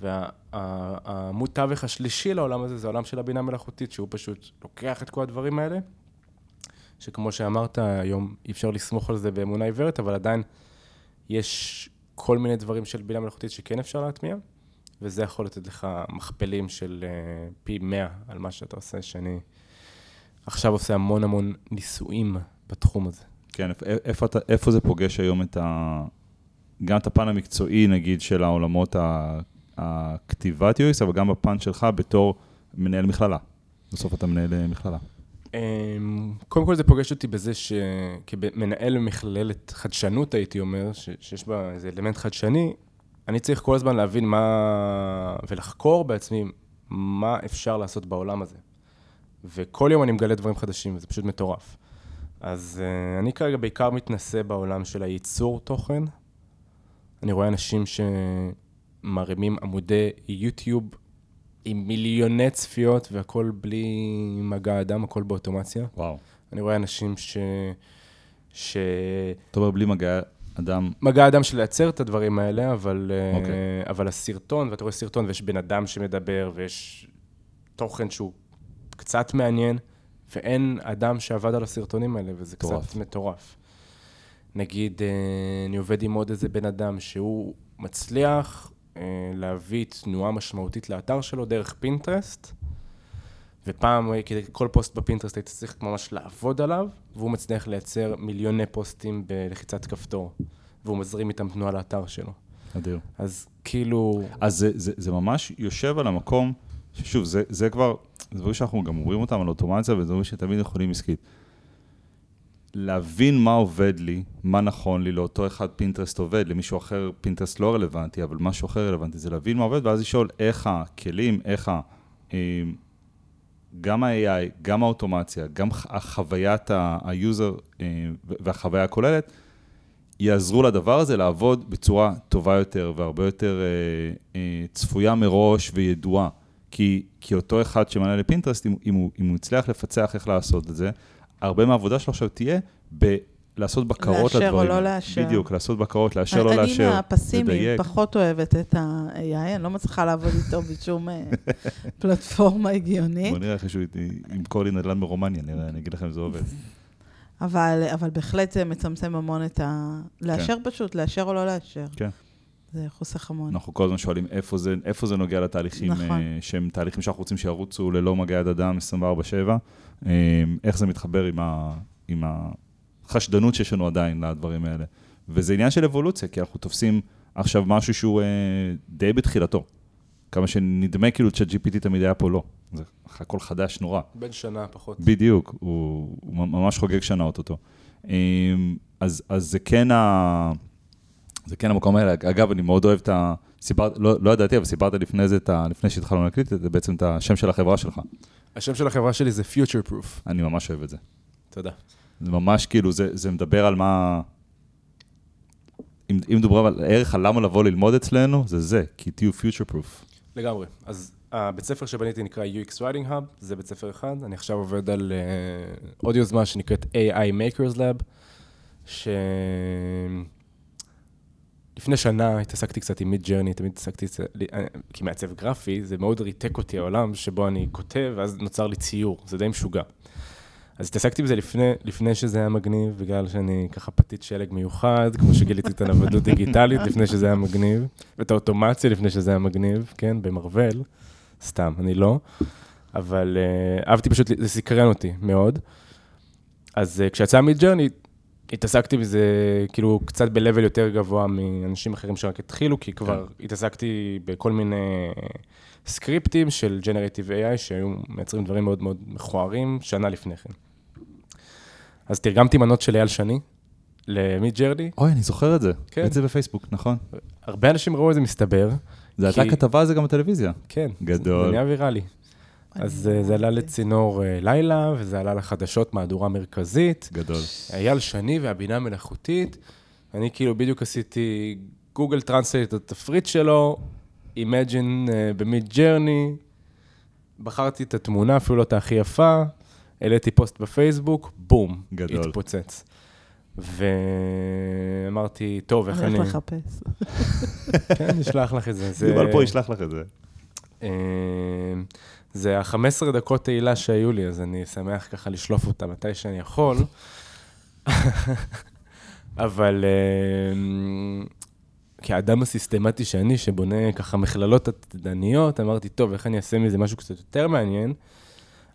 והעמוד תווך השלישי לעולם הזה זה העולם של הבינה המלאכותית, שהוא פשוט לוקח את כל הדברים האלה, שכמו שאמרת, היום אי אפשר לסמוך על זה באמונה עיוורת, אבל עדיין יש כל מיני דברים של בינה מלאכותית שכן אפשר להטמיע. וזה יכול לתת לך מכפלים של uh, פי 100 על מה שאתה עושה, שאני עכשיו עושה המון המון ניסויים בתחום הזה. כן, איפה, איפה, איפה זה פוגש היום את ה... גם את הפן המקצועי, נגיד, של העולמות הכתיבת UX, אבל גם בפן שלך בתור מנהל מכללה. בסוף אתה מנהל אה, מכללה. אמ, קודם כל זה פוגש אותי בזה שכמנהל מכללת חדשנות, הייתי אומר, שיש בה איזה אלמנט חדשני, אני צריך כל הזמן להבין מה... ולחקור בעצמי מה אפשר לעשות בעולם הזה. וכל יום אני מגלה דברים חדשים, וזה פשוט מטורף. אז uh, אני כרגע בעיקר מתנסה בעולם של הייצור תוכן. אני רואה אנשים שמרימים עמודי יוטיוב עם מיליוני צפיות והכל בלי מגע אדם, הכל באוטומציה. וואו. אני רואה אנשים ש... ש... אתה אומר בלי מגע אדם... מגע אדם של לייצר את הדברים האלה, אבל, okay. אוקיי. uh, אבל הסרטון, ואתה רואה סרטון ויש בן אדם שמדבר, ויש תוכן שהוא קצת מעניין, ואין אדם שעבד על הסרטונים האלה, וזה מטורף. קצת מטורף. נגיד, uh, אני עובד עם עוד איזה בן אדם שהוא מצליח uh, להביא תנועה משמעותית לאתר שלו דרך פינטרסט, ופעם, כדי כל פוסט ב Pinterest היית צריך ממש לעבוד עליו, והוא מצליח לייצר מיליוני פוסטים בלחיצת כפתור, והוא מזרים איתם תנועה לאתר שלו. אדיר. אז כאילו... אז זה, זה, זה ממש יושב על המקום, ששוב, זה, זה כבר, זה דברים שאנחנו גם אומרים אותם על אוטומציה, וזה דברים שתמיד יכולים עסקית. להבין מה עובד לי, מה נכון לי, לאותו אחד Pinterest עובד, למישהו אחר Pinterest לא רלוונטי, אבל משהו אחר רלוונטי, זה להבין מה עובד, ואז לשאול איך הכלים, איך ה... גם ה-AI, גם האוטומציה, גם החוויית ה-user אה, והחוויה הכוללת, יעזרו לדבר הזה לעבוד בצורה טובה יותר והרבה יותר אה, אה, צפויה מראש וידועה. כי, כי אותו אחד שמעלה לפינטרסט, אם, אם, הוא, אם הוא הצליח לפצח איך לעשות את זה, הרבה מהעבודה שלו עכשיו תהיה ב... לעשות בקרות לאשר לדברים. או לא לאשר. בדיוק, לעשות בקרות, לאשר או לא לאשר, אני מהפסימיים. פחות אוהבת את ה-AI, אני לא מצליחה לעבוד איתו בשום אה, [LAUGHS] פלטפורמה הגיונית, בוא נראה אחרי שהוא ימכור לי נדל"ן ברומניה, נראה, אני אגיד לכם אם זה עובד. אבל, אבל בהחלט זה מצמצם המון את ה... לאשר פשוט, לאשר או לא לאשר. כן. זה חוסך המון. אנחנו כל הזמן שואלים איפה זה, איפה זה נוגע לתהליכים, נכון. אה, שהם תהליכים שאנחנו רוצים שירוצו ללא מגע יד אדם 24/7, אה, איך זה מתחבר עם, ה, עם החשדנות שיש לנו עדיין לדברים האלה. וזה עניין של אבולוציה, כי אנחנו תופסים עכשיו משהו שהוא אה, די בתחילתו. כמה שנדמה כאילו צ'אט GPT תמיד היה פה, לא. זה הכל חדש נורא. בין שנה פחות. בדיוק, הוא, הוא ממש חוגג שנה אוטוטו. אמ, אז, אז זה כן ה... זה כן המקום האלה. אגב, אני מאוד אוהב את ה... סיפרת, לא, לא ידעתי, אבל סיפרת לפני זה, את ה, לפני שהתחלנו להקליט, זה בעצם את השם של החברה שלך. השם של החברה שלי זה Future Proof. אני ממש אוהב את זה. תודה. זה ממש כאילו, זה, זה מדבר על מה... אם, אם מדובר על ערך על למה לבוא ללמוד אצלנו, זה זה, כי תהיו future proof. לגמרי. אז הבית ספר שבניתי נקרא UX Writing Hub, זה בית ספר אחד. אני עכשיו עובד על uh, עוד יוזמה שנקראת AI Makers Lab, ש... לפני שנה התעסקתי קצת עם מיד ג'רני, תמיד התעסקתי, אה, כמעצב גרפי, זה מאוד ריתק אותי העולם שבו אני כותב, ואז נוצר לי ציור, זה די משוגע. אז התעסקתי בזה לפני, לפני שזה היה מגניב, בגלל שאני ככה פתית שלג מיוחד, כמו שגיליתי את הנוודות דיגיטלית לפני שזה היה מגניב, ואת האוטומציה לפני שזה היה מגניב, כן, במרוול, סתם, אני לא. אבל uh, אהבתי פשוט, זה סקרן אותי מאוד. אז uh, כשיצא מיד ג'רני, התעסקתי בזה כאילו קצת ב-level יותר גבוה מאנשים אחרים שרק התחילו, כי כבר התעסקתי בכל מיני סקריפטים של Generative AI שהיו מייצרים דברים מאוד מאוד מכוערים שנה לפני כן. אז תרגמתי מנות של אייל שני ל Midjourney, אוי, אני זוכר את זה. כן. את זה בפייסבוק, נכון? הרבה אנשים ראו את זה מסתבר, זה הייתה כי- כתבה על זה גם בטלוויזיה. כן, גדול. זה נהיה ויראלי. אז אה, זה עלה לצינור אה, לילה, וזה עלה לחדשות מהדורה מרכזית. גדול. אייל שני והבינה המלאכותית. אני כאילו בדיוק עשיתי Google Translate את התפריט שלו, Imagine אה, ב Midjourney, בחרתי את התמונה, אפילו לא את הכי יפה, העליתי פוסט בפייסבוק, בום, גדול. התפוצץ. ואמרתי, טוב, איך אני אני... הולך לחפש. [LAUGHS] כן, נשלח לך את זה. זה- יובל פה ישלח לך את זה. אה, זה ה-15 דקות תהילה שהיו לי, אז אני שמח ככה לשלוף אותה מתי שאני יכול. [LAUGHS] אבל אה, כאדם הסיסטמטי שאני, שבונה ככה מכללות עתידניות, אמרתי, טוב, איך אני אעשה מזה משהו קצת יותר מעניין?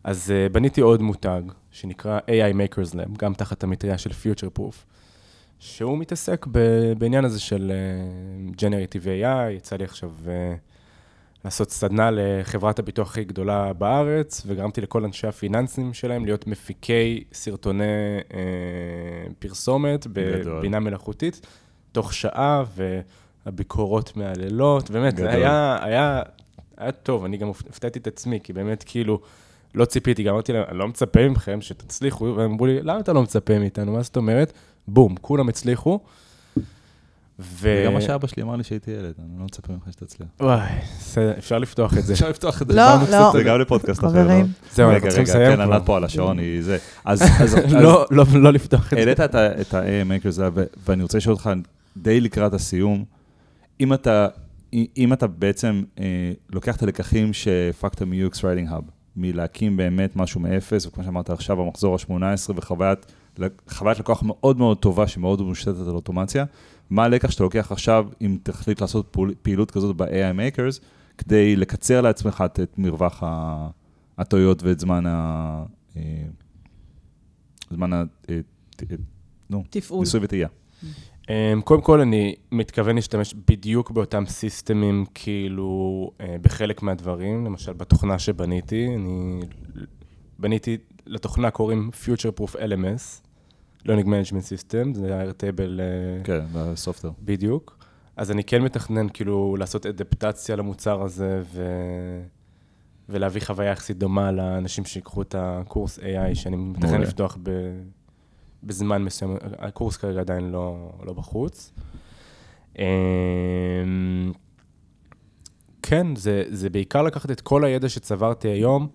אז אה, בניתי עוד מותג, שנקרא AI Makers Lab, גם תחת המטריה של Future Proof, שהוא מתעסק ב- בעניין הזה של אה, Generative AI, יצא לי עכשיו אה, לעשות סדנה לחברת הביטוח הכי גדולה בארץ, וגרמתי לכל אנשי הפיננסים שלהם להיות מפיקי סרטוני אה, פרסומת. בבינה מלאכותית, תוך שעה, והביקורות מהלילות, באמת, זה גדול. היה, היה, היה טוב, אני גם הפתעתי את עצמי, כי באמת, כאילו, לא ציפיתי, גם אמרתי להם, אני לא מצפה מכם שתצליחו, והם אמרו לי, למה אתה לא מצפה מאיתנו? מה זאת אומרת? בום, כולם הצליחו. ו... זה גם מה שאבא שלי אמר לי שהייתי ילד, אני לא מצפה ממך שתצליח. וואי, בסדר, אפשר לפתוח את זה. אפשר לפתוח את זה. לא, לא. זה גם לפודקאסט אחר. חברים. לא? זהו, אנחנו רגע, צריכים רגע, לסיים כן. ענת פה על השעון, היא זה. [LAUGHS] אז לא, לא, לא לפתוח את זה. העלית את ה- את ה-AM Makers Lab, ו- ואני רוצה לשאול אותך די לקראת הסיום, אם אתה, אם אתה בעצם אה, לוקח את הלקחים שהפקת מ-UX Writing Hub, מלהקים באמת משהו מאפס, וכמו שאמרת עכשיו, המחזור ה-18, וחוויית חוויית לקוח מאוד מאוד טובה, שמאוד מושתתת על אוטומציה, מה הלקח שאתה לוקח עכשיו, אם תחליט לעשות פעול- פעילות כזאת ב-AI Makers, כדי לקצר לעצמך את את מרווח הטעויות ואת זמן ה... אה, זמן ה... אה, אה, נו, תפעול. ניסוי וטעייה. אמ, קודם כל, אני מתכוון להשתמש בדיוק באותם סיסטמים, כאילו, אה, בחלק מהדברים, למשל בתוכנה שבניתי, אני בניתי, לתוכנה קוראים Future Proof LMS, Learning Management System, זה ה-Airtable אה, כן, בסופטר. בדיוק. אז אני כן מתכנן כאילו לעשות אדפטציה למוצר הזה ו... ולהביא חוויה יחסית דומה לאנשים שיקחו את הקורס AI שאני מתכנן. לפתוח ב... בזמן מסוים, הקורס כרגע עדיין לא, לא בחוץ. אמ, כן, זה, זה בעיקר לקחת את כל הידע שצברתי היום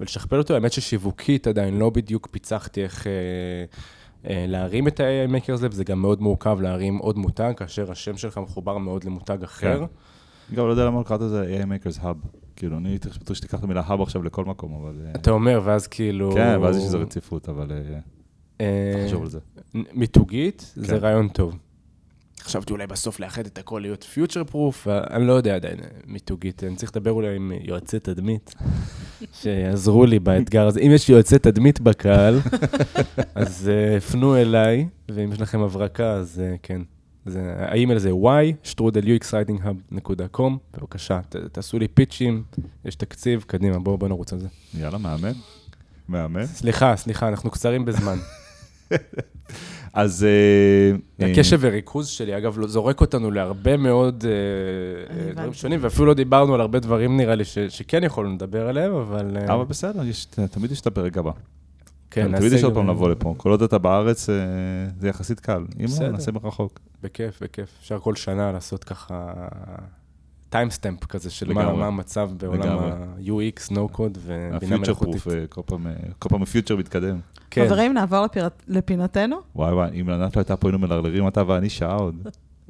ולשכפל אותו. האמת ששיווקית עדיין לא בדיוק פיצחתי איך אה, אה, להרים את ה-AI Makers Lab, זה גם מאוד מורכב להרים עוד מותג, כאשר השם שלך מחובר מאוד למותג אחר. כן. גם לא יודע למה קראת לזה AI Makers Hub. כאילו, אני הייתי בטוח שתיקח את המילה Hub עכשיו לכל מקום, אבל... אה, אתה אומר, ואז כאילו... כן, ואז יש איזו רציפות, אבל אה, תחשוב על זה. מיתוגית, זה כן. רעיון טוב. חשבתי אולי בסוף לאחד את הכל להיות פיוטר פרוף, אני לא יודע עדיין, מיתוגית. אני צריך לדבר אולי עם יועצי תדמית, שיעזרו לי באתגר הזה. אם יש יועצי תדמית בקהל, [LAUGHS] אז אה, פנו אליי, ואם יש לכם הברקה, אז אה, כן. זה, האימייל זה y, strudeluxwritinghub.com, בבקשה, ת, תעשו לי פיצ'ים, יש תקציב, קדימה, בואו בוא נרוץ על זה. יאללה, מהמם. מהמם. סליחה, סליחה, אנחנו קצרים בזמן. [LAUGHS] [LAUGHS] אז... אה, אה, הקשב וריכוז שלי, אגב, לא- זורק אותנו להרבה מאוד אה, דברים. שונים, ואפילו לא דיברנו על הרבה דברים, נראה לי, ש- שכן יכולנו לדבר עליהם, אבל... אבל בסדר, יש- תמיד יש את הפרק הבא. כן, תמיד נעשה יש עוד פעם לבוא לפה. כל עוד אתה בארץ, זה יחסית קל. אם לא. נעשה מרחוק. בכיף, בכיף. אפשר כל שנה לעשות ככה timestamp כזה של מה לגמרי. מה המצב בעולם. ה-UX, no code ובינה מלאכותית. אה, כל פעם, אה, כל פעם ה future מתקדם. כן, חברים, נעבור לפירת- לפינתנו? וואי וואי, אם ענת לא הייתה פה, היינו מלרלרים אתה ואני שעה עוד.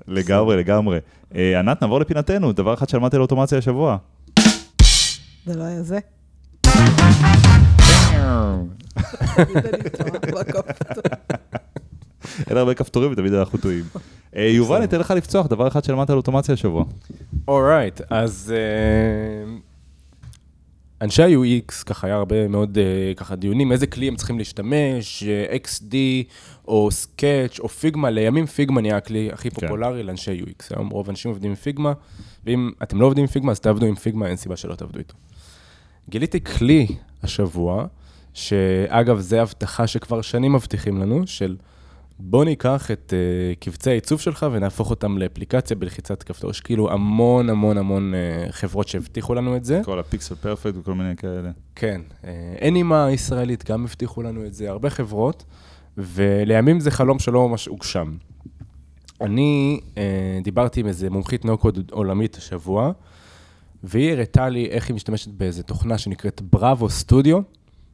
לגמרי, לגמרי. אה, ענת, נעבור לפינתנו, דבר אחד שלמדתי על אוטומציה השבוע. זה לא היה זה. [LAUGHS] אין הרבה כפתורים ותמיד אנחנו טועים. אה, יובל, ניתן לך לפצוח, דבר אחד שלמדת על אוטומציה השבוע. אורייט, אז אה, אנשי ה-UX, ככה היה הרבה מאוד אה, ככה דיונים, איזה כלי הם צריכים להשתמש, XD או Sketch או פיגמה, לימים פיגמה נהיה הכלי הכי כן. פופולרי לאנשי UX. היום רוב האנשים עובדים עם פיגמה, ואם אתם לא עובדים עם פיגמה, אז תעבדו עם פיגמה, אין סיבה שלא תעבדו איתו. גיליתי כלי השבוע, שאגב, זה הבטחה שכבר שנים מבטיחים לנו, של בוא ניקח את uh, קבצי העיצוב שלך ונהפוך אותם לאפליקציה בלחיצת כפתור. יש כאילו המון המון המון uh, חברות שהבטיחו לנו את זה. כל הפיקסל פרפקט וכל מיני כאלה. כן, אה, אנימה הישראלית גם הבטיחו לנו את זה, הרבה חברות, ולימים זה חלום שלא ממש הוגשם. אני אה, דיברתי עם איזה מומחית נוקוד עולמית השבוע, והיא הראתה לי איך היא משתמשת באיזה תוכנה שנקראת Bravo Studio,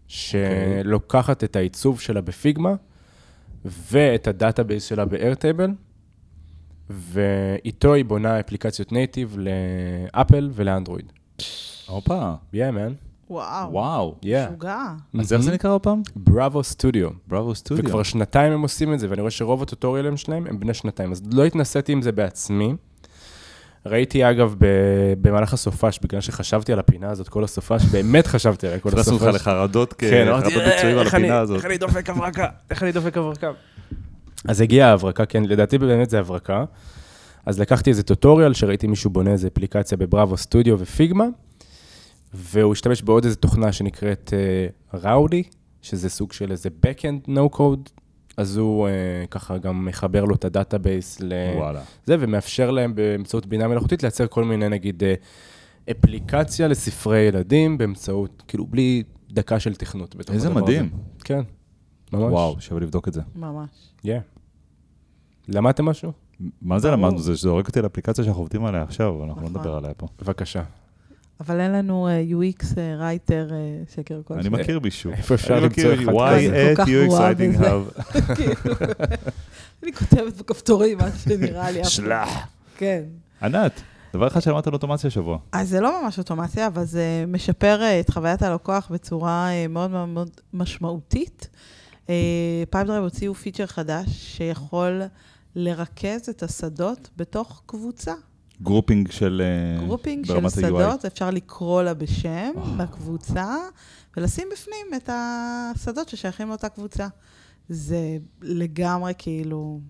שלוקחת את העיצוב שלה ב Figma, ואת ה database שלה ב-Airtable, ואיתו היא בונה אפליקציות native ל Apple ול Android. הופה, Yeah, man. וואו. וואו. Yeah. משוגע. אז איך זה נקרא עוד פעם? Bravo Studio. Bravo Studio. וכבר שנתיים הם עושים את זה, ואני רואה שרוב הטוטוריאלים שלהם הם בני שנתיים. אז לא התנסיתי עם זה בעצמי. ראיתי, אגב, ב- במהלך הסופש, בגלל שחשבתי על הפינה הזאת, כל הסופש, באמת חשבתי עליה כל הכנסנו הסופש. אותך לחרדות כן, כחרדות אמרתי, ביצועים על איך אני- הפינה הזאת. איך אני דופק הברקה? איך אני דופק הברקה? אז הגיעה ההברקה, כן, לדעתי באמת זה הברקה. אז לקחתי איזה tutorial, שראיתי מישהו בונה איזה אפליקציה ב Bravo Studio ו Figma, והוא השתמש בעוד איזה תוכנה שנקראת ראודי, שזה סוג של איזה Backend no code, אז הוא uh, ככה גם מחבר לו את ה database לזה, וואלה. ומאפשר להם באמצעות בינה מלאכותית לייצר כל מיני, נגיד, אה, אפליקציה לספרי ילדים באמצעות, כאילו, בלי דקה של תכנות. איזה מדהים. הזה. כן, ממש. וואו, שווה לבדוק את זה. ממש. Yeah. למדתם משהו? מה זה. למדנו? זה זורק אותי לאפליקציה שאנחנו עובדים עליה עכשיו, אבל אנחנו לא נכון. נדבר עליה פה. בבקשה. אבל אין לנו אה, UX רייטר שקר כלשהו. אני מכיר מישהו. איפה אפשר אני למצוא אחד why כזה? כל at UX Writing. Hub. [LAUGHS] כאילו, [LAUGHS] אני כותבת בכפתורים, מה שנראה לי. שלח. כן. ענת, דבר אחד שלמדת על אוטומציה השבוע. אז זה לא ממש אוטומציה, אבל זה משפר אה, את חוויית הלקוח בצורה אה, מאוד מאוד מאוד משמעותית. Pipedrive הוציאו פיצ'ר חדש שיכול לרכז את השדות בתוך קבוצה. Grouping של... אה, grouping של ה-UI. שדות, אפשר לקרוא לה בשם, אה. לקבוצה, ולשים בפנים את השדות ששייכים לאותה קבוצה. זה לגמרי כאילו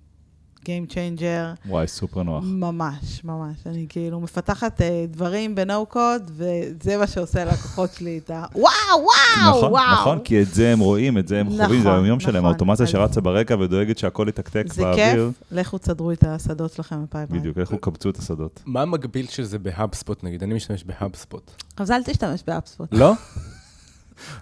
Game Changer. וואי, סופר נוח. ממש, ממש. אני כאילו מפתחת אה, דברים ב-No code, וזה מה שעושה ללקוחות שלי את ה... וואו, וואו, נכון, וואו. נכון, כי את זה הם רואים, את זה הם נכון, חווים, זה היום-יום שלהם, נכון. האוטומציה אז- שרצה ברקע ודואגת שהכל יתקתק זה באוויר. כיף, לכו תסדרו את השדות שלכם ב pipeline. בדיוק, לכו קבצו את השדות. מה המקביל של זה ב HubSpot, נגיד? אני משתמש ב HubSpot. אז אל תשתמש ב HubSpot. לא? [LAUGHS]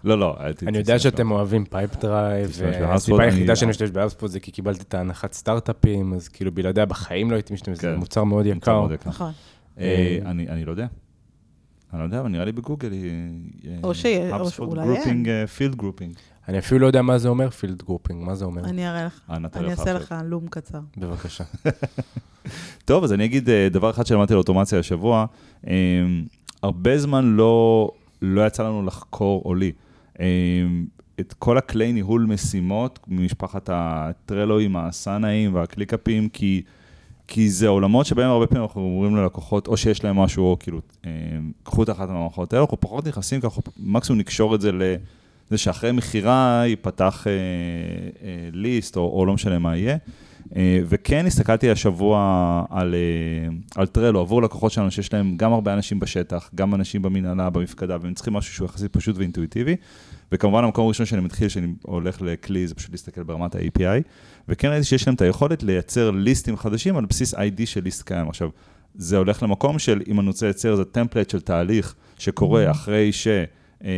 לא, לא. אני יודע שם. שאתם אוהבים Pipedrive, והסיבה היחידה שאני משתמש ב HubSpot זה כי קיבלתי את ההנחת סטארט-אפים, אז כאילו בלעדיה בחיים לא הייתי משתמש, זה כן. מוצר מאוד יקר. נכון. אה, אני אני לא יודע. אני לא יודע, אבל נראה לי בגוגל היא... או שיהיה, או שאולי אין. Field grouping. אני אפילו לא יודע מה זה אומר field grouping, מה זה אומר? אני אראה לך. אה, אני אעשה. לך Loom קצר. בבקשה. [LAUGHS] טוב, אז אני אגיד אה, דבר אחד שלמדתי על אוטומציה השבוע. אה, הרבה זמן לא, לא יצא לנו לחקור, או לי, אה, את כל הכלי ניהול משימות ממשפחת הטרלואים, האסנאים והקליקאפים, כי, כי זה עולמות שבהם הרבה פעמים אנחנו אומרים ללקוחות, או שיש להם משהו, או כאילו, אה, קחו את אחת מהמערכות האלה, אנחנו פחות נכנסים, אנחנו מקסימום נקשור את זה לזה שאחרי מכירה ייפתח אה, אה, ליסט, או, או לא משנה מה יהיה. אה, וכן הסתכלתי השבוע על, אה, על טרלו עבור לקוחות שלנו שיש להם גם הרבה אנשים בשטח, גם אנשים במנהלה, במפקדה, והם צריכים משהו שהוא יחסית פשוט ואינטואיטיבי. וכמובן המקום הראשון שאני מתחיל, שאני הולך לכלי, זה פשוט להסתכל ברמת ה-API. וכן ראיתי שיש להם את היכולת לייצר ליסטים חדשים על בסיס ID של ליסט קיים. עכשיו, זה הולך למקום של אם אני רוצה לייצר איזה טמפלט של תהליך שקורה אחרי ש... אה,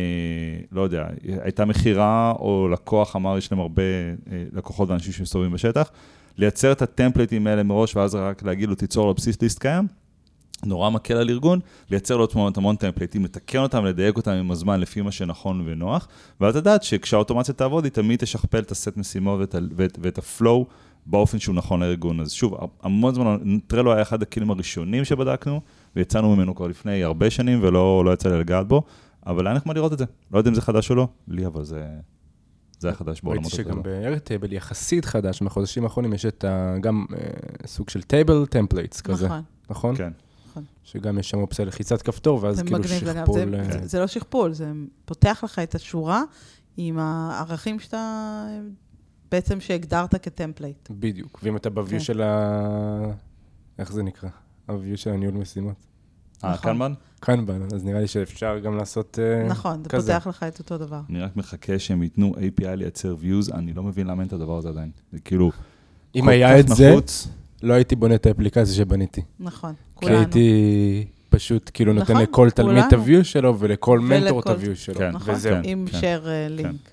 לא יודע, הייתה מכירה או לקוח אמר, יש להם הרבה אה, לקוחות ואנשים שמסתובבים בשטח, לייצר את הטמפלטים האלה מראש, ואז רק להגיד לו, תיצור לו בסיס ליסט קיים, נורא מקל על ארגון, לייצר לו המון, המון טמפלטים, לתקן אותם, לדייק אותם עם הזמן לפי מה שנכון ונוח, ואז לדעת שכשהאוטומציה תעבוד, היא תמיד תשכפל את הסט משימות ואת, ואת, ואת הפלואו באופן שהוא נכון לארגון. אז שוב, המון זמן, טרלו היה אחד הכלים הראשונים שבדקנו, ויצאנו ממנו כבר לפני הרבה שנים, ולא לא יצא לי לגעת בו, אבל היה נחמד לראות את זה. לא יודע אם זה חדש או לא, לי אבל זה, זה היה חדש ראיתי בעולמות שגם ב-Airtable יחסית חדש, מהחודשים האחרונים יש את ה... גם אה, סוג של table templates כזה, נכון. נכון? כן. שגם יש שם אופציה לחיצת כפתור, ואז כאילו. שכפול... זה- אה, זה- זה לא שכפול, זה פותח לך את השורה עם הערכים שאתה, בעצם שהגדרת כ template. בדיוק, ואם אתה כן. ב view של ה... איך זה נקרא? ה view של הניהול משימות. אה, נכון. Kanban? Kanban, אז נראה לי שאפשר גם לעשות אה, נכון, זה כזה. פותח לך את אותו דבר. אני רק מחכה שהם ייתנו API לייצר views, אני לא מבין למה אין את הדבר הזה עדיין. זה כאילו... אם היה את זה, נחוץ. לא הייתי בונה את האפליקציה שבניתי. נכון, כי כולנו. הייתי פשוט כאילו נותן נכון, לכל תלמיד את. ה view שלו ולכל מנטור את ה view שלו. כן, נכון, וזהו. עם כן. share אה, לינק.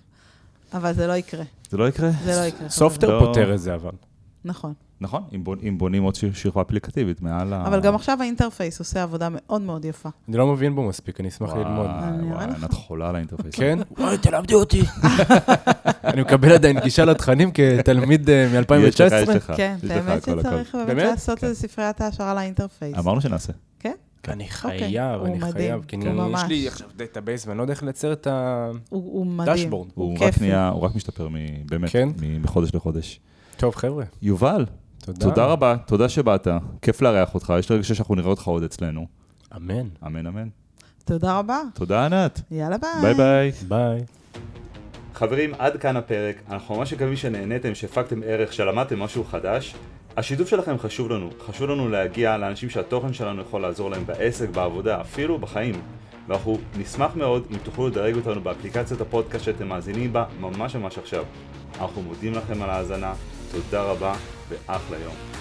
אבל זה לא יקרה, זה לא יקרה? זה לא יקרה. Softr. פותר את זה אבל. נכון. נכון, אם בונ- אם בונים עוד שכבה אפליקטיבית מעל ה... אבל גם עכשיו ה interface עושה עבודה מאוד מאוד יפה. אני לא מבין בו מספיק, אני אשמח ללמוד. אני וואי, וואי. את חולה על ה interface. כן? [LAUGHS] וואי, תלמדי אותי. אני מקבל עדיין גישה לתכנים כתלמיד אה, מ-2019. יש לך, יש לך. כן, באמת. שצריך באמת? לעשות כן. איזה ספריית העשרה ל interface. אמרנו שנעשה. כן? אני אוקיי, חייב, אני חייב. כי אני- יש. לי עכשיו database ואני לא יודע איך לייצר את ה... הוא רק כיפי. נהיה, הוא רק משתפר באמת, כן? מחודש לחודש. טוב, חבר'ה, יובל, תודה. תודה רבה, תודה שבאת, כיף לארח אותך, יש לי רגע שאנחנו נראה אותך עוד אצלנו. אמן. אמן אמן. תודה רבה. תודה ענת. יאללה ביי. ביי ביי. ביי. חברים, עד כאן הפרק. אנחנו ממש מקווים שנהניתם, שהפקתם ערך, שלמדתם משהו חדש. השיתוף שלכם חשוב לנו. חשוב לנו להגיע לאנשים שהתוכן שלנו יכול לעזור להם בעסק, בעבודה, אפילו בחיים. ואנחנו נשמח מאוד אם תוכלו לדרג אותנו באפליקציית הפודקאסט שאתם מאזינים בה ממש ממש עכשיו. אנחנו מודים לכם על ההאזנה, תודה רבה ואחלה יום.